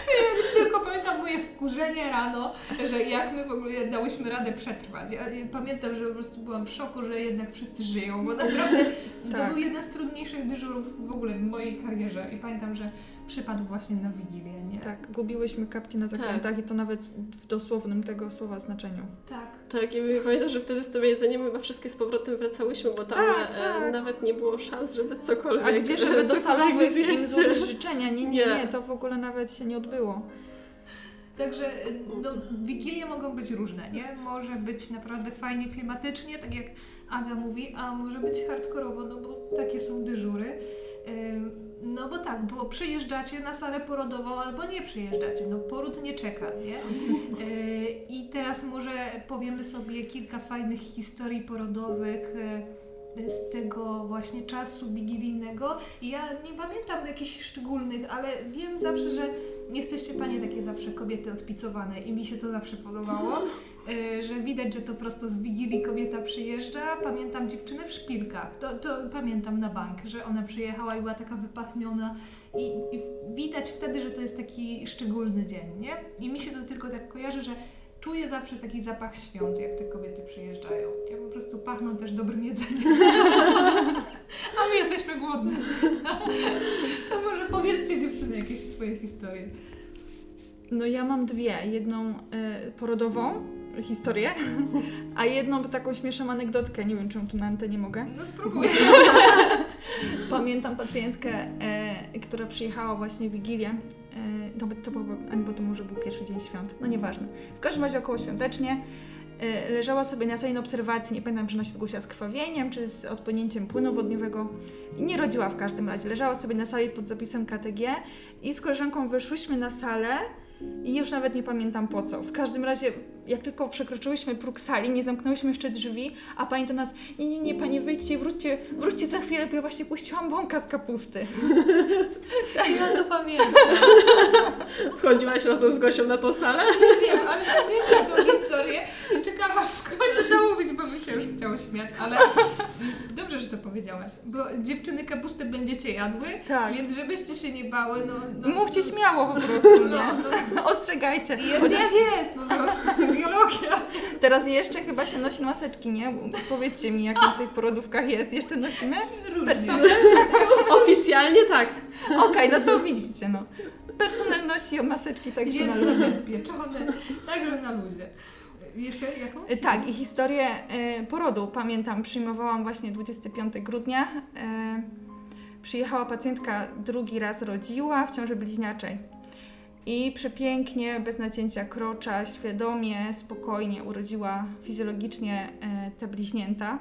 ja [laughs] tylko pamiętam moje wkurzenie rano, że jak my w ogóle dałyśmy radę przetrwać. Ja pamiętam, że po prostu byłam w szoku, że jednak wszyscy żyją, bo naprawdę to
Tak.
był jeden z trudniejszych dyżurów w ogóle w mojej karierze. I pamiętam, że przypadł właśnie na Wigilię, nie?
Tak, gubiłyśmy kapcie na zakrętach i to nawet w dosłownym tego słowa znaczeniu.
Tak.
Tak, i pamiętam, że wtedy z tym jedzeniem chyba wszystkie z powrotem wracałyśmy, bo tam
Tak,
e,
tak.
nawet nie było szans, żeby cokolwiek
A gdzie, żeby [laughs] do salowych im złożyć życzenia? Nie, nie,
Nie.
nie, to w ogóle nawet się nie odbyło.
Także y, no, wigilie mogą być różne, nie? Może być naprawdę fajnie klimatycznie, tak jak Aga mówi, a może być hardkorowo, no bo takie są dyżury. No bo tak, bo przyjeżdżacie na salę porodową albo nie przyjeżdżacie, no poród nie czeka, nie? [laughs] Y, I teraz może powiemy sobie kilka fajnych historii porodowych y, z tego właśnie czasu wigilijnego. Ja nie pamiętam jakichś szczególnych, ale wiem zawsze, że jesteście panie takie zawsze kobiety odpicowane i mi się to zawsze podobało, [laughs] że widać, że to prosto z Wigilii kobieta przyjeżdża. Pamiętam dziewczynę w szpilkach, to, to pamiętam na bank, że ona przyjechała i była taka wypachniona i, i widać wtedy, że to jest taki szczególny dzień, nie? I mi się to tylko tak kojarzy, że czuję zawsze taki zapach świąt, jak te kobiety przyjeżdżają. Ja po prostu pachną też dobrym jedzeniem. [laughs] A my jesteśmy głodne. [laughs] To może powiedzcie dziewczyny jakieś swoje historie.
No ja mam dwie. Jedną y, porodową historię, a jedną taką śmieszną anegdotkę. Nie wiem, czy ją tu na antenie mogę.
No spróbuj. [laughs]
Pamiętam pacjentkę, e, która przyjechała właśnie w Wigilię. E, to, to albo to może był pierwszy dzień świąt, no nieważne. W każdym razie około świątecznie e, leżała sobie na sali na obserwacji, nie pamiętam, czy ona się zgłosiła z krwawieniem, czy z odpłynięciem płynu wodniowego. I nie rodziła w każdym razie. Leżała sobie na sali pod zapisem KTG i z koleżanką wyszłyśmy na salę i już nawet nie pamiętam po co. W każdym razie, jak tylko przekroczyłyśmy próg sali, nie zamknęłyśmy jeszcze drzwi, a pani do nas, nie, nie, nie, panie wyjdźcie, wróćcie, wróćcie za chwilę, bo ja właśnie puściłam bąka z kapusty. [laughs]
Ja to pamiętam.
Wchodziłaś razem z Gosią na tą salę?
Nie wiem, ale pamiętam tą historię i czekam aż skończę to mówić, bo mi się już chciało śmiać, ale dobrze, że to powiedziałaś, bo dziewczyny kapustę będziecie jadły,
Tak.
więc żebyście się nie bały, no... no
Mówcie śmiało po prostu,
No,
nie? [laughs] Ostrzegajcie.
Jest
Chociaż
jak jest, po prostu fizjologia.
teraz jeszcze chyba się nosi maseczki, nie? Powiedzcie mi, jak na tych porodówkach jest. Jeszcze nosimy?
Różnie.
Personel?
Oficjalnie tak.
Okej, no to widzicie, no. Personel nosi maseczki także na
Jest
luzie.
zabezpieczone, także na luzie. Jeszcze jakąś?
E, Tak, i historię e, porodu pamiętam. Przyjmowałam właśnie 25 grudnia. E, przyjechała pacjentka, drugi raz rodziła w ciąży bliźniaczej. I przepięknie, bez nacięcia krocza, świadomie, spokojnie urodziła fizjologicznie e, te bliźnięta.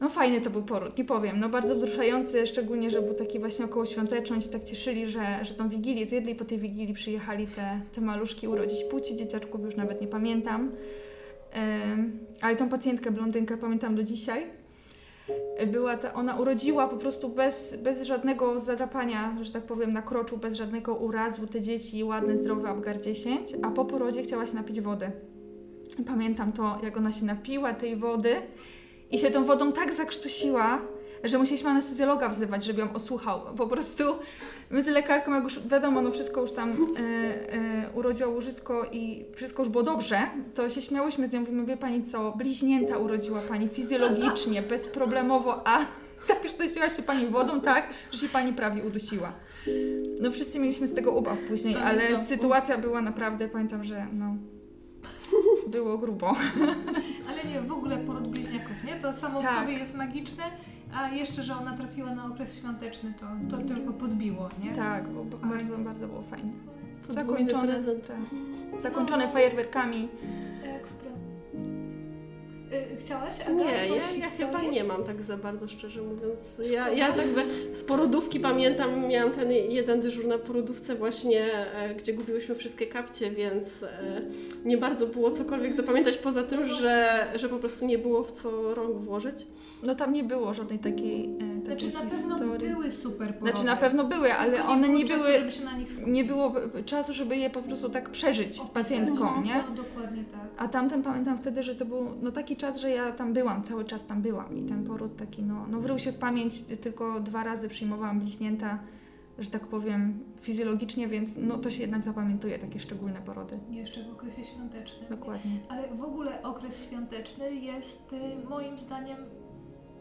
No fajny to był poród, nie powiem. No bardzo wzruszający, szczególnie, że był taki właśnie około świąteczny. Oni się tak cieszyli, że, że tą Wigilię zjedli po tej Wigilii przyjechali te, te maluszki urodzić płci. Dzieciaczków już nawet nie pamiętam. Ym, ale tą pacjentkę, blondynkę, pamiętam do dzisiaj. Była ta, ona urodziła po prostu bez, bez żadnego zadrapania, że tak powiem, na kroczu, bez żadnego urazu. Te dzieci ładne, zdrowe, Apgar 10, a po porodzie chciała się napić wody. Pamiętam to, jak ona się napiła tej wody i się tą wodą tak zakrztusiła, że musieliśmy anestezjologa wzywać, żeby ją osłuchał. Po prostu my z lekarką, jak już wiadomo, no wszystko już tam e, e, urodziła łożysko i wszystko już było dobrze, to się śmiałyśmy z nią, mówimy, wie Pani co, bliźnięta urodziła Pani fizjologicznie, bezproblemowo, a [laughs] zakrztusiła się Pani wodą tak, że się Pani prawie udusiła. No wszyscy mieliśmy z tego ubaw później, ale sytuacja była naprawdę, pamiętam, że no było grubo. [laughs]
Ale nie, w ogóle poród bliźniaków, nie? To samo w
Tak.
sobie jest magiczne, a jeszcze, że ona trafiła na okres świąteczny, to, to go podbiło, nie?
Tak, bo bardzo, bardzo było fajnie. Zakończone,
prezent.
tak. Zakończone
No.
fajerwerkami.
Ekstra. Y, chciałaś, Aga,
Nie, ja, ja chyba nie mam tak za bardzo, szczerze mówiąc. Ja, ja tak z porodówki pamiętam, miałam ten jeden dyżur na porodówce właśnie, e, gdzie gubiłyśmy wszystkie kapcie, więc e, nie bardzo było cokolwiek zapamiętać poza tym,
No
że, że po prostu nie było w co rąk włożyć.
No tam nie było żadnej takiej, e, takiej
Znaczy na pewno
historii.
były super porody.
Znaczy na pewno były, ale
Tylko
one
było
nie
czasu,
były, nie było czasu, żeby je po prostu tak przeżyć z pacjentką, nie?
No, dokładnie tak.
A tamten pamiętam wtedy, że to był no, taki czas, że ja tam byłam, cały czas tam byłam i ten poród taki, no, no wrył się w pamięć, tylko dwa razy przyjmowałam bliźnięta, że tak powiem, fizjologicznie, więc no to się jednak zapamiętuje, takie szczególne porody.
Jeszcze w okresie świątecznym.
Dokładnie.
Ale w ogóle okres świąteczny jest y, moim zdaniem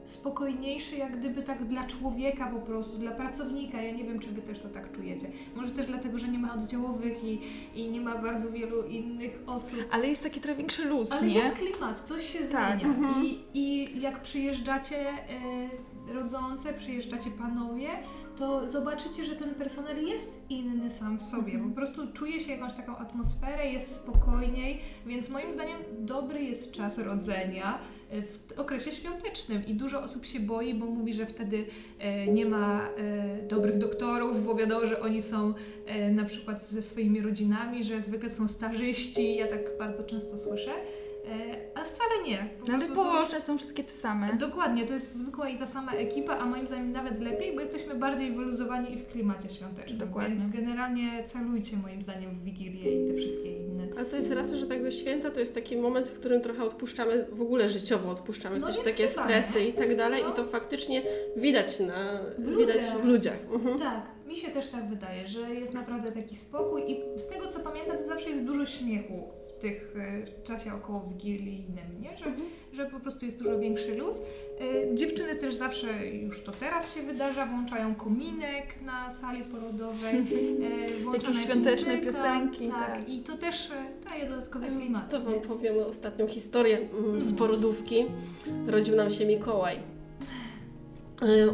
spokojniejszy, jak gdyby tak dla człowieka po prostu, dla pracownika. Ja nie wiem, czy Wy też to tak czujecie. Może też dlatego, że nie ma oddziałowych i, i nie ma bardzo wielu innych osób.
Ale jest taki trochę większy luz,
Ale
nie?
jest klimat, coś się
Tak.
zmienia. I, I jak przyjeżdżacie e, rodzące, przyjeżdżacie panowie, to zobaczycie, że ten personel jest inny sam w sobie. Po prostu czuje się jakąś taką atmosferę, jest spokojniej, więc moim zdaniem dobry jest czas rodzenia w okresie świątecznym i dużo osób się boi, bo mówi, że wtedy e, nie ma e, dobrych doktorów, bo wiadomo, że oni są e, na przykład ze swoimi rodzinami, że zwykle są starzyści, ja tak bardzo często słyszę, e, a wcale nie. Po
No, ale
prostu to-
położne są wszystkie te same.
Dokładnie, to jest zwykła i ta sama ekipa, a moim zdaniem nawet lepiej, bo jesteśmy bardziej wyluzowani i w klimacie świątecznym.
Dokładnie.
Więc generalnie celujcie moim zdaniem w Wigilię i te wszystkie inne.
A to jest raz, że tak by święta to jest taki moment, w którym trochę odpuszczamy, w ogóle życiowo odpuszczamy
No
coś
nie
takie stresy i tak dalej
No.
i to faktycznie widać na,
W
widać
ludziach.
w ludziach. Mhm.
Tak, mi się też tak wydaje, że jest naprawdę taki spokój i z tego co pamiętam, to zawsze jest dużo śmiechu w tych e, w czasie około wigilijnym, nie? Że, że po prostu jest dużo większy luz. E, Dziewczyny też zawsze, już to teraz się wydarza, włączają kominek na sali porodowej, [laughs]
Jakieś
jest
świąteczne
muzyka,
piosenki,
Tak,
tak.
i to też daje dodatkowy klimat.
To Wam
nie?
powiem ostatnią historię mm, z porodówki. Rodził nam się Mikołaj.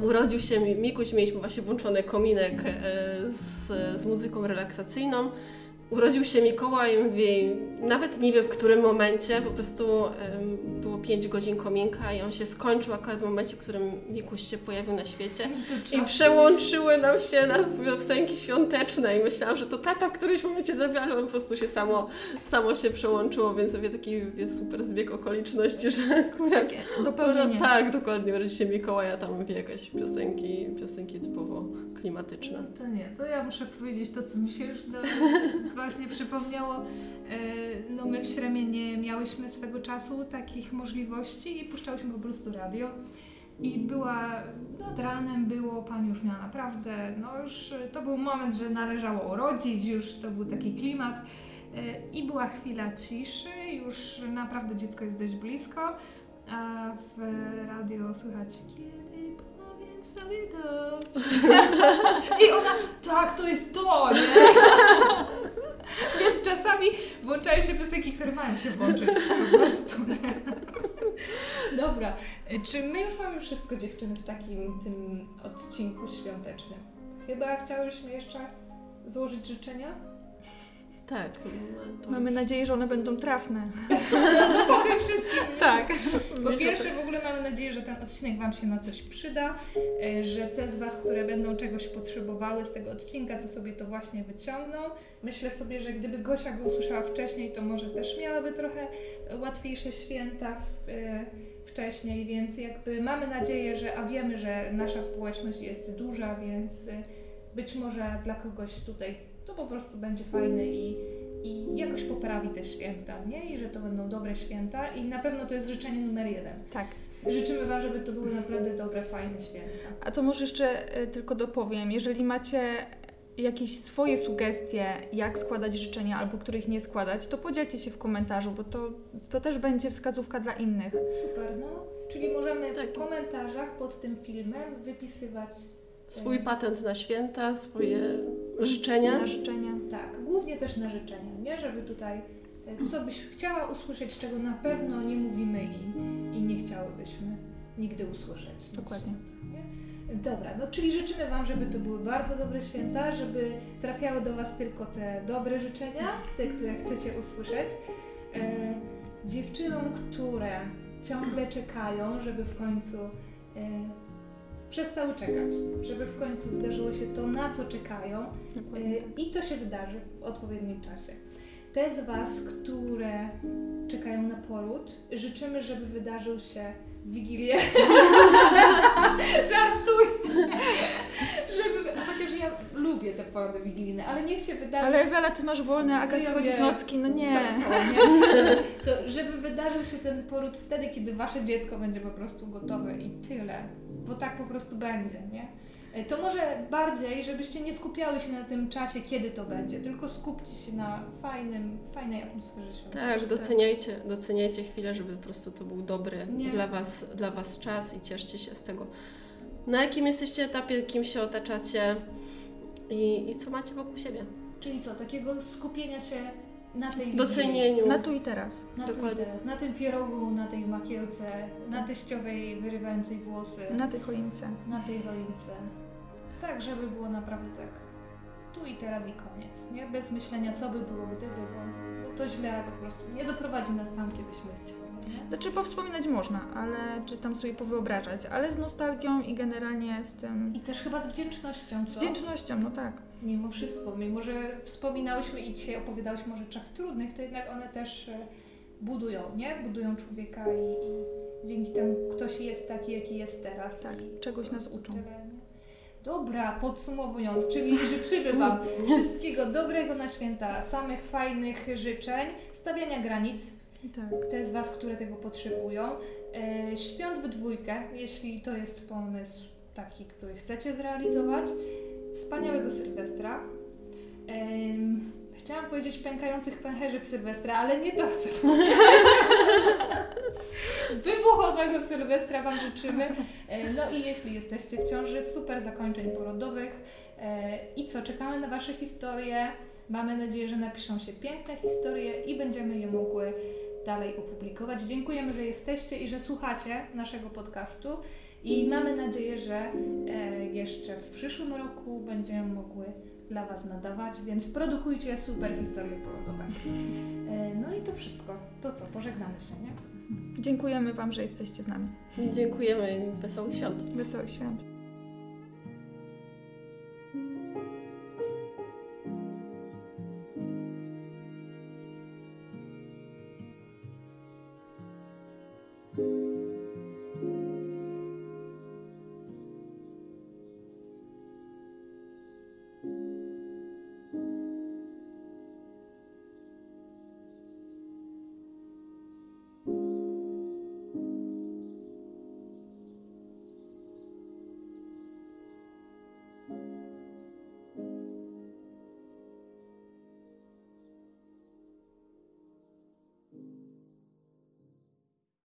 Urodził się Mi- Mikuś, mieliśmy właśnie włączony kominek z, z muzyką relaksacyjną. Urodził się Mikołaj, mówię, nawet nie wiem w którym momencie, po prostu em, było 5 godzin kominka i on się skończył akurat w momencie, w którym Mikuś się pojawił na świecie.
To
I przełączyły nam się na piosenki świąteczne i myślałam, że to tata w którymś momencie zrobił, ale on po prostu się samo, samo się przełączyło, więc sobie taki jest super zbieg okoliczności, że akurat
Takie dopełnienie.
tak, dokładnie, urodzi się Mikołaja, tam wie jakieś piosenki, piosenki typowo klimatyczne.
To nie, to ja muszę powiedzieć to, co mi się już do, [laughs] właśnie przypomniało. E, No my w Śremie nie miałyśmy swego czasu takich możliwości i puszczałyśmy po prostu radio. I była, nad ranem było, pani już miała naprawdę, no już to był moment, że należało urodzić, już to był taki klimat. E, I była chwila ciszy, już naprawdę dziecko jest dość blisko, a w radio słychać kiedy powiem sobie dość. [laughs] I ona, tak, to jest to, nie? [laughs] Więc czasami włączają się piosenki, które mają się włączyć po prostu, nie? [laughs] Dobra, czy my już mamy wszystko dziewczyny w takim tym odcinku świątecznym? Chyba chciałyśmy jeszcze złożyć życzenia?
Tak. to-
Mamy nadzieję, że one będą trafne. [laughs]
Po tym wszystkim.
Tak.
Po pierwsze, w ogóle mamy nadzieję, że ten odcinek Wam się na coś przyda, e, że te z Was, które będą czegoś potrzebowały z tego odcinka, to sobie to właśnie wyciągną. Myślę sobie, że gdyby Gosia go usłyszała wcześniej, to może też miałaby trochę łatwiejsze święta w, e, wcześniej, więc jakby mamy nadzieję, że, a wiemy, że nasza społeczność jest duża, więc e, być może dla kogoś tutaj to po prostu będzie fajne i, i jakoś poprawi te święta, nie? I że to będą dobre święta i na pewno to jest życzenie numer jeden.
Tak.
Życzymy Wam, żeby to były naprawdę dobre, fajne święta.
A to może jeszcze e, tylko dopowiem, jeżeli macie jakieś swoje sugestie, jak składać życzenia albo których nie składać, to podzielcie się w komentarzu, bo to, to też będzie wskazówka dla innych.
Super, no. Czyli możemy
Tak.
w komentarzach pod tym filmem wypisywać
Swój patent na święta, swoje życzenia.
Na życzenia.
Tak, głównie też na życzenia, nie? Żeby tutaj, e, co byś chciała usłyszeć, czego na pewno nie mówimy i, i nie chciałybyśmy nigdy usłyszeć.
Dokładnie.
święta? Dobra, no czyli życzymy Wam, żeby to były bardzo dobre święta, żeby trafiały do Was tylko te dobre życzenia, te, które chcecie usłyszeć. E, dziewczynom, które ciągle czekają, żeby w końcu e, przestały czekać, żeby w końcu zdarzyło się to, na co czekają,
Dokładnie.
Y, I to się wydarzy w odpowiednim czasie. Te z Was, które czekają na poród, życzymy, żeby wydarzył się w Wigilię. [laughs] Żartuję! żeby, chociaż ja lubię te porody wigilijne, ale niech się wydarzy.
Ale Ewela, ty masz wolne, a z
wiem.
nocki, no nie.
Tak, to, nie? to żeby wydarzył się ten poród wtedy, kiedy Wasze dziecko będzie po prostu gotowe i tyle. Bo tak po prostu będzie, nie? E, To może bardziej, żebyście nie skupiały się na tym czasie, kiedy to będzie, tylko skupcie się na fajnym, fajnej atmosferze świąt.
Tak, doceniajcie, doceniajcie chwilę, żeby po prostu to był dobry
Nie.
dla was, dla was czas i cieszcie się z tego. Na jakim jesteście etapie, kim się otaczacie i, i co macie wokół siebie.
Czyli co, takiego skupienia się na tej
Docenieniu.
Na tu i teraz.
na tu i
Dokładnie.
teraz, na tym pierogu, na tej makiełce, na teściowej wyrywającej włosy.
Na tej choince.
na tej choince. Tak, żeby było naprawdę tak tu i teraz i koniec, nie? Bez myślenia, co by było gdyby, bo, bo to źle po prostu nie doprowadzi nas tam, gdzie byśmy chcieli. Nie?
Znaczy powspominać można, ale czy tam sobie powyobrażać, ale z nostalgią i generalnie z tym
I też chyba z wdzięcznością,
z
co?
wdzięcznością, no tak.
Mimo wszystko, mimo że wspominałyśmy i dzisiaj opowiadałyśmy o rzeczach trudnych, to jednak one też e, budują, nie? Budują człowieka i, i dzięki temu ktoś jest taki, jaki jest teraz.
Tak,
i
czegoś nas uczą.
tyle? Dobra, podsumowując, czyli życzymy Wam wszystkiego dobrego na święta, samych fajnych życzeń, stawiania granic,
tak.
te z Was, które tego potrzebują, e, świąt w dwójkę, jeśli to jest pomysł taki, który chcecie zrealizować, wspaniałego Sylwestra. Em, chciałam powiedzieć pękających pęcherzy w Sylwestra, ale nie to chcę. Wybuchowego Sylwestra Wam życzymy. E, No i jeśli jesteście w ciąży, super zakończeń porodowych. E, I co, czekamy na Wasze historie. Mamy nadzieję, że napiszą się piękne historie i będziemy je mogły dalej opublikować. Dziękujemy, że jesteście i że słuchacie naszego podcastu. I mamy nadzieję, że e, jeszcze w przyszłym roku będziemy mogły dla Was nadawać, więc produkujcie super historie porodowe. E, no i to wszystko. To co, pożegnamy się, nie?
Dziękujemy Wam, że jesteście z nami.
Dziękujemy i wesołych świąt.
Wesołych świąt.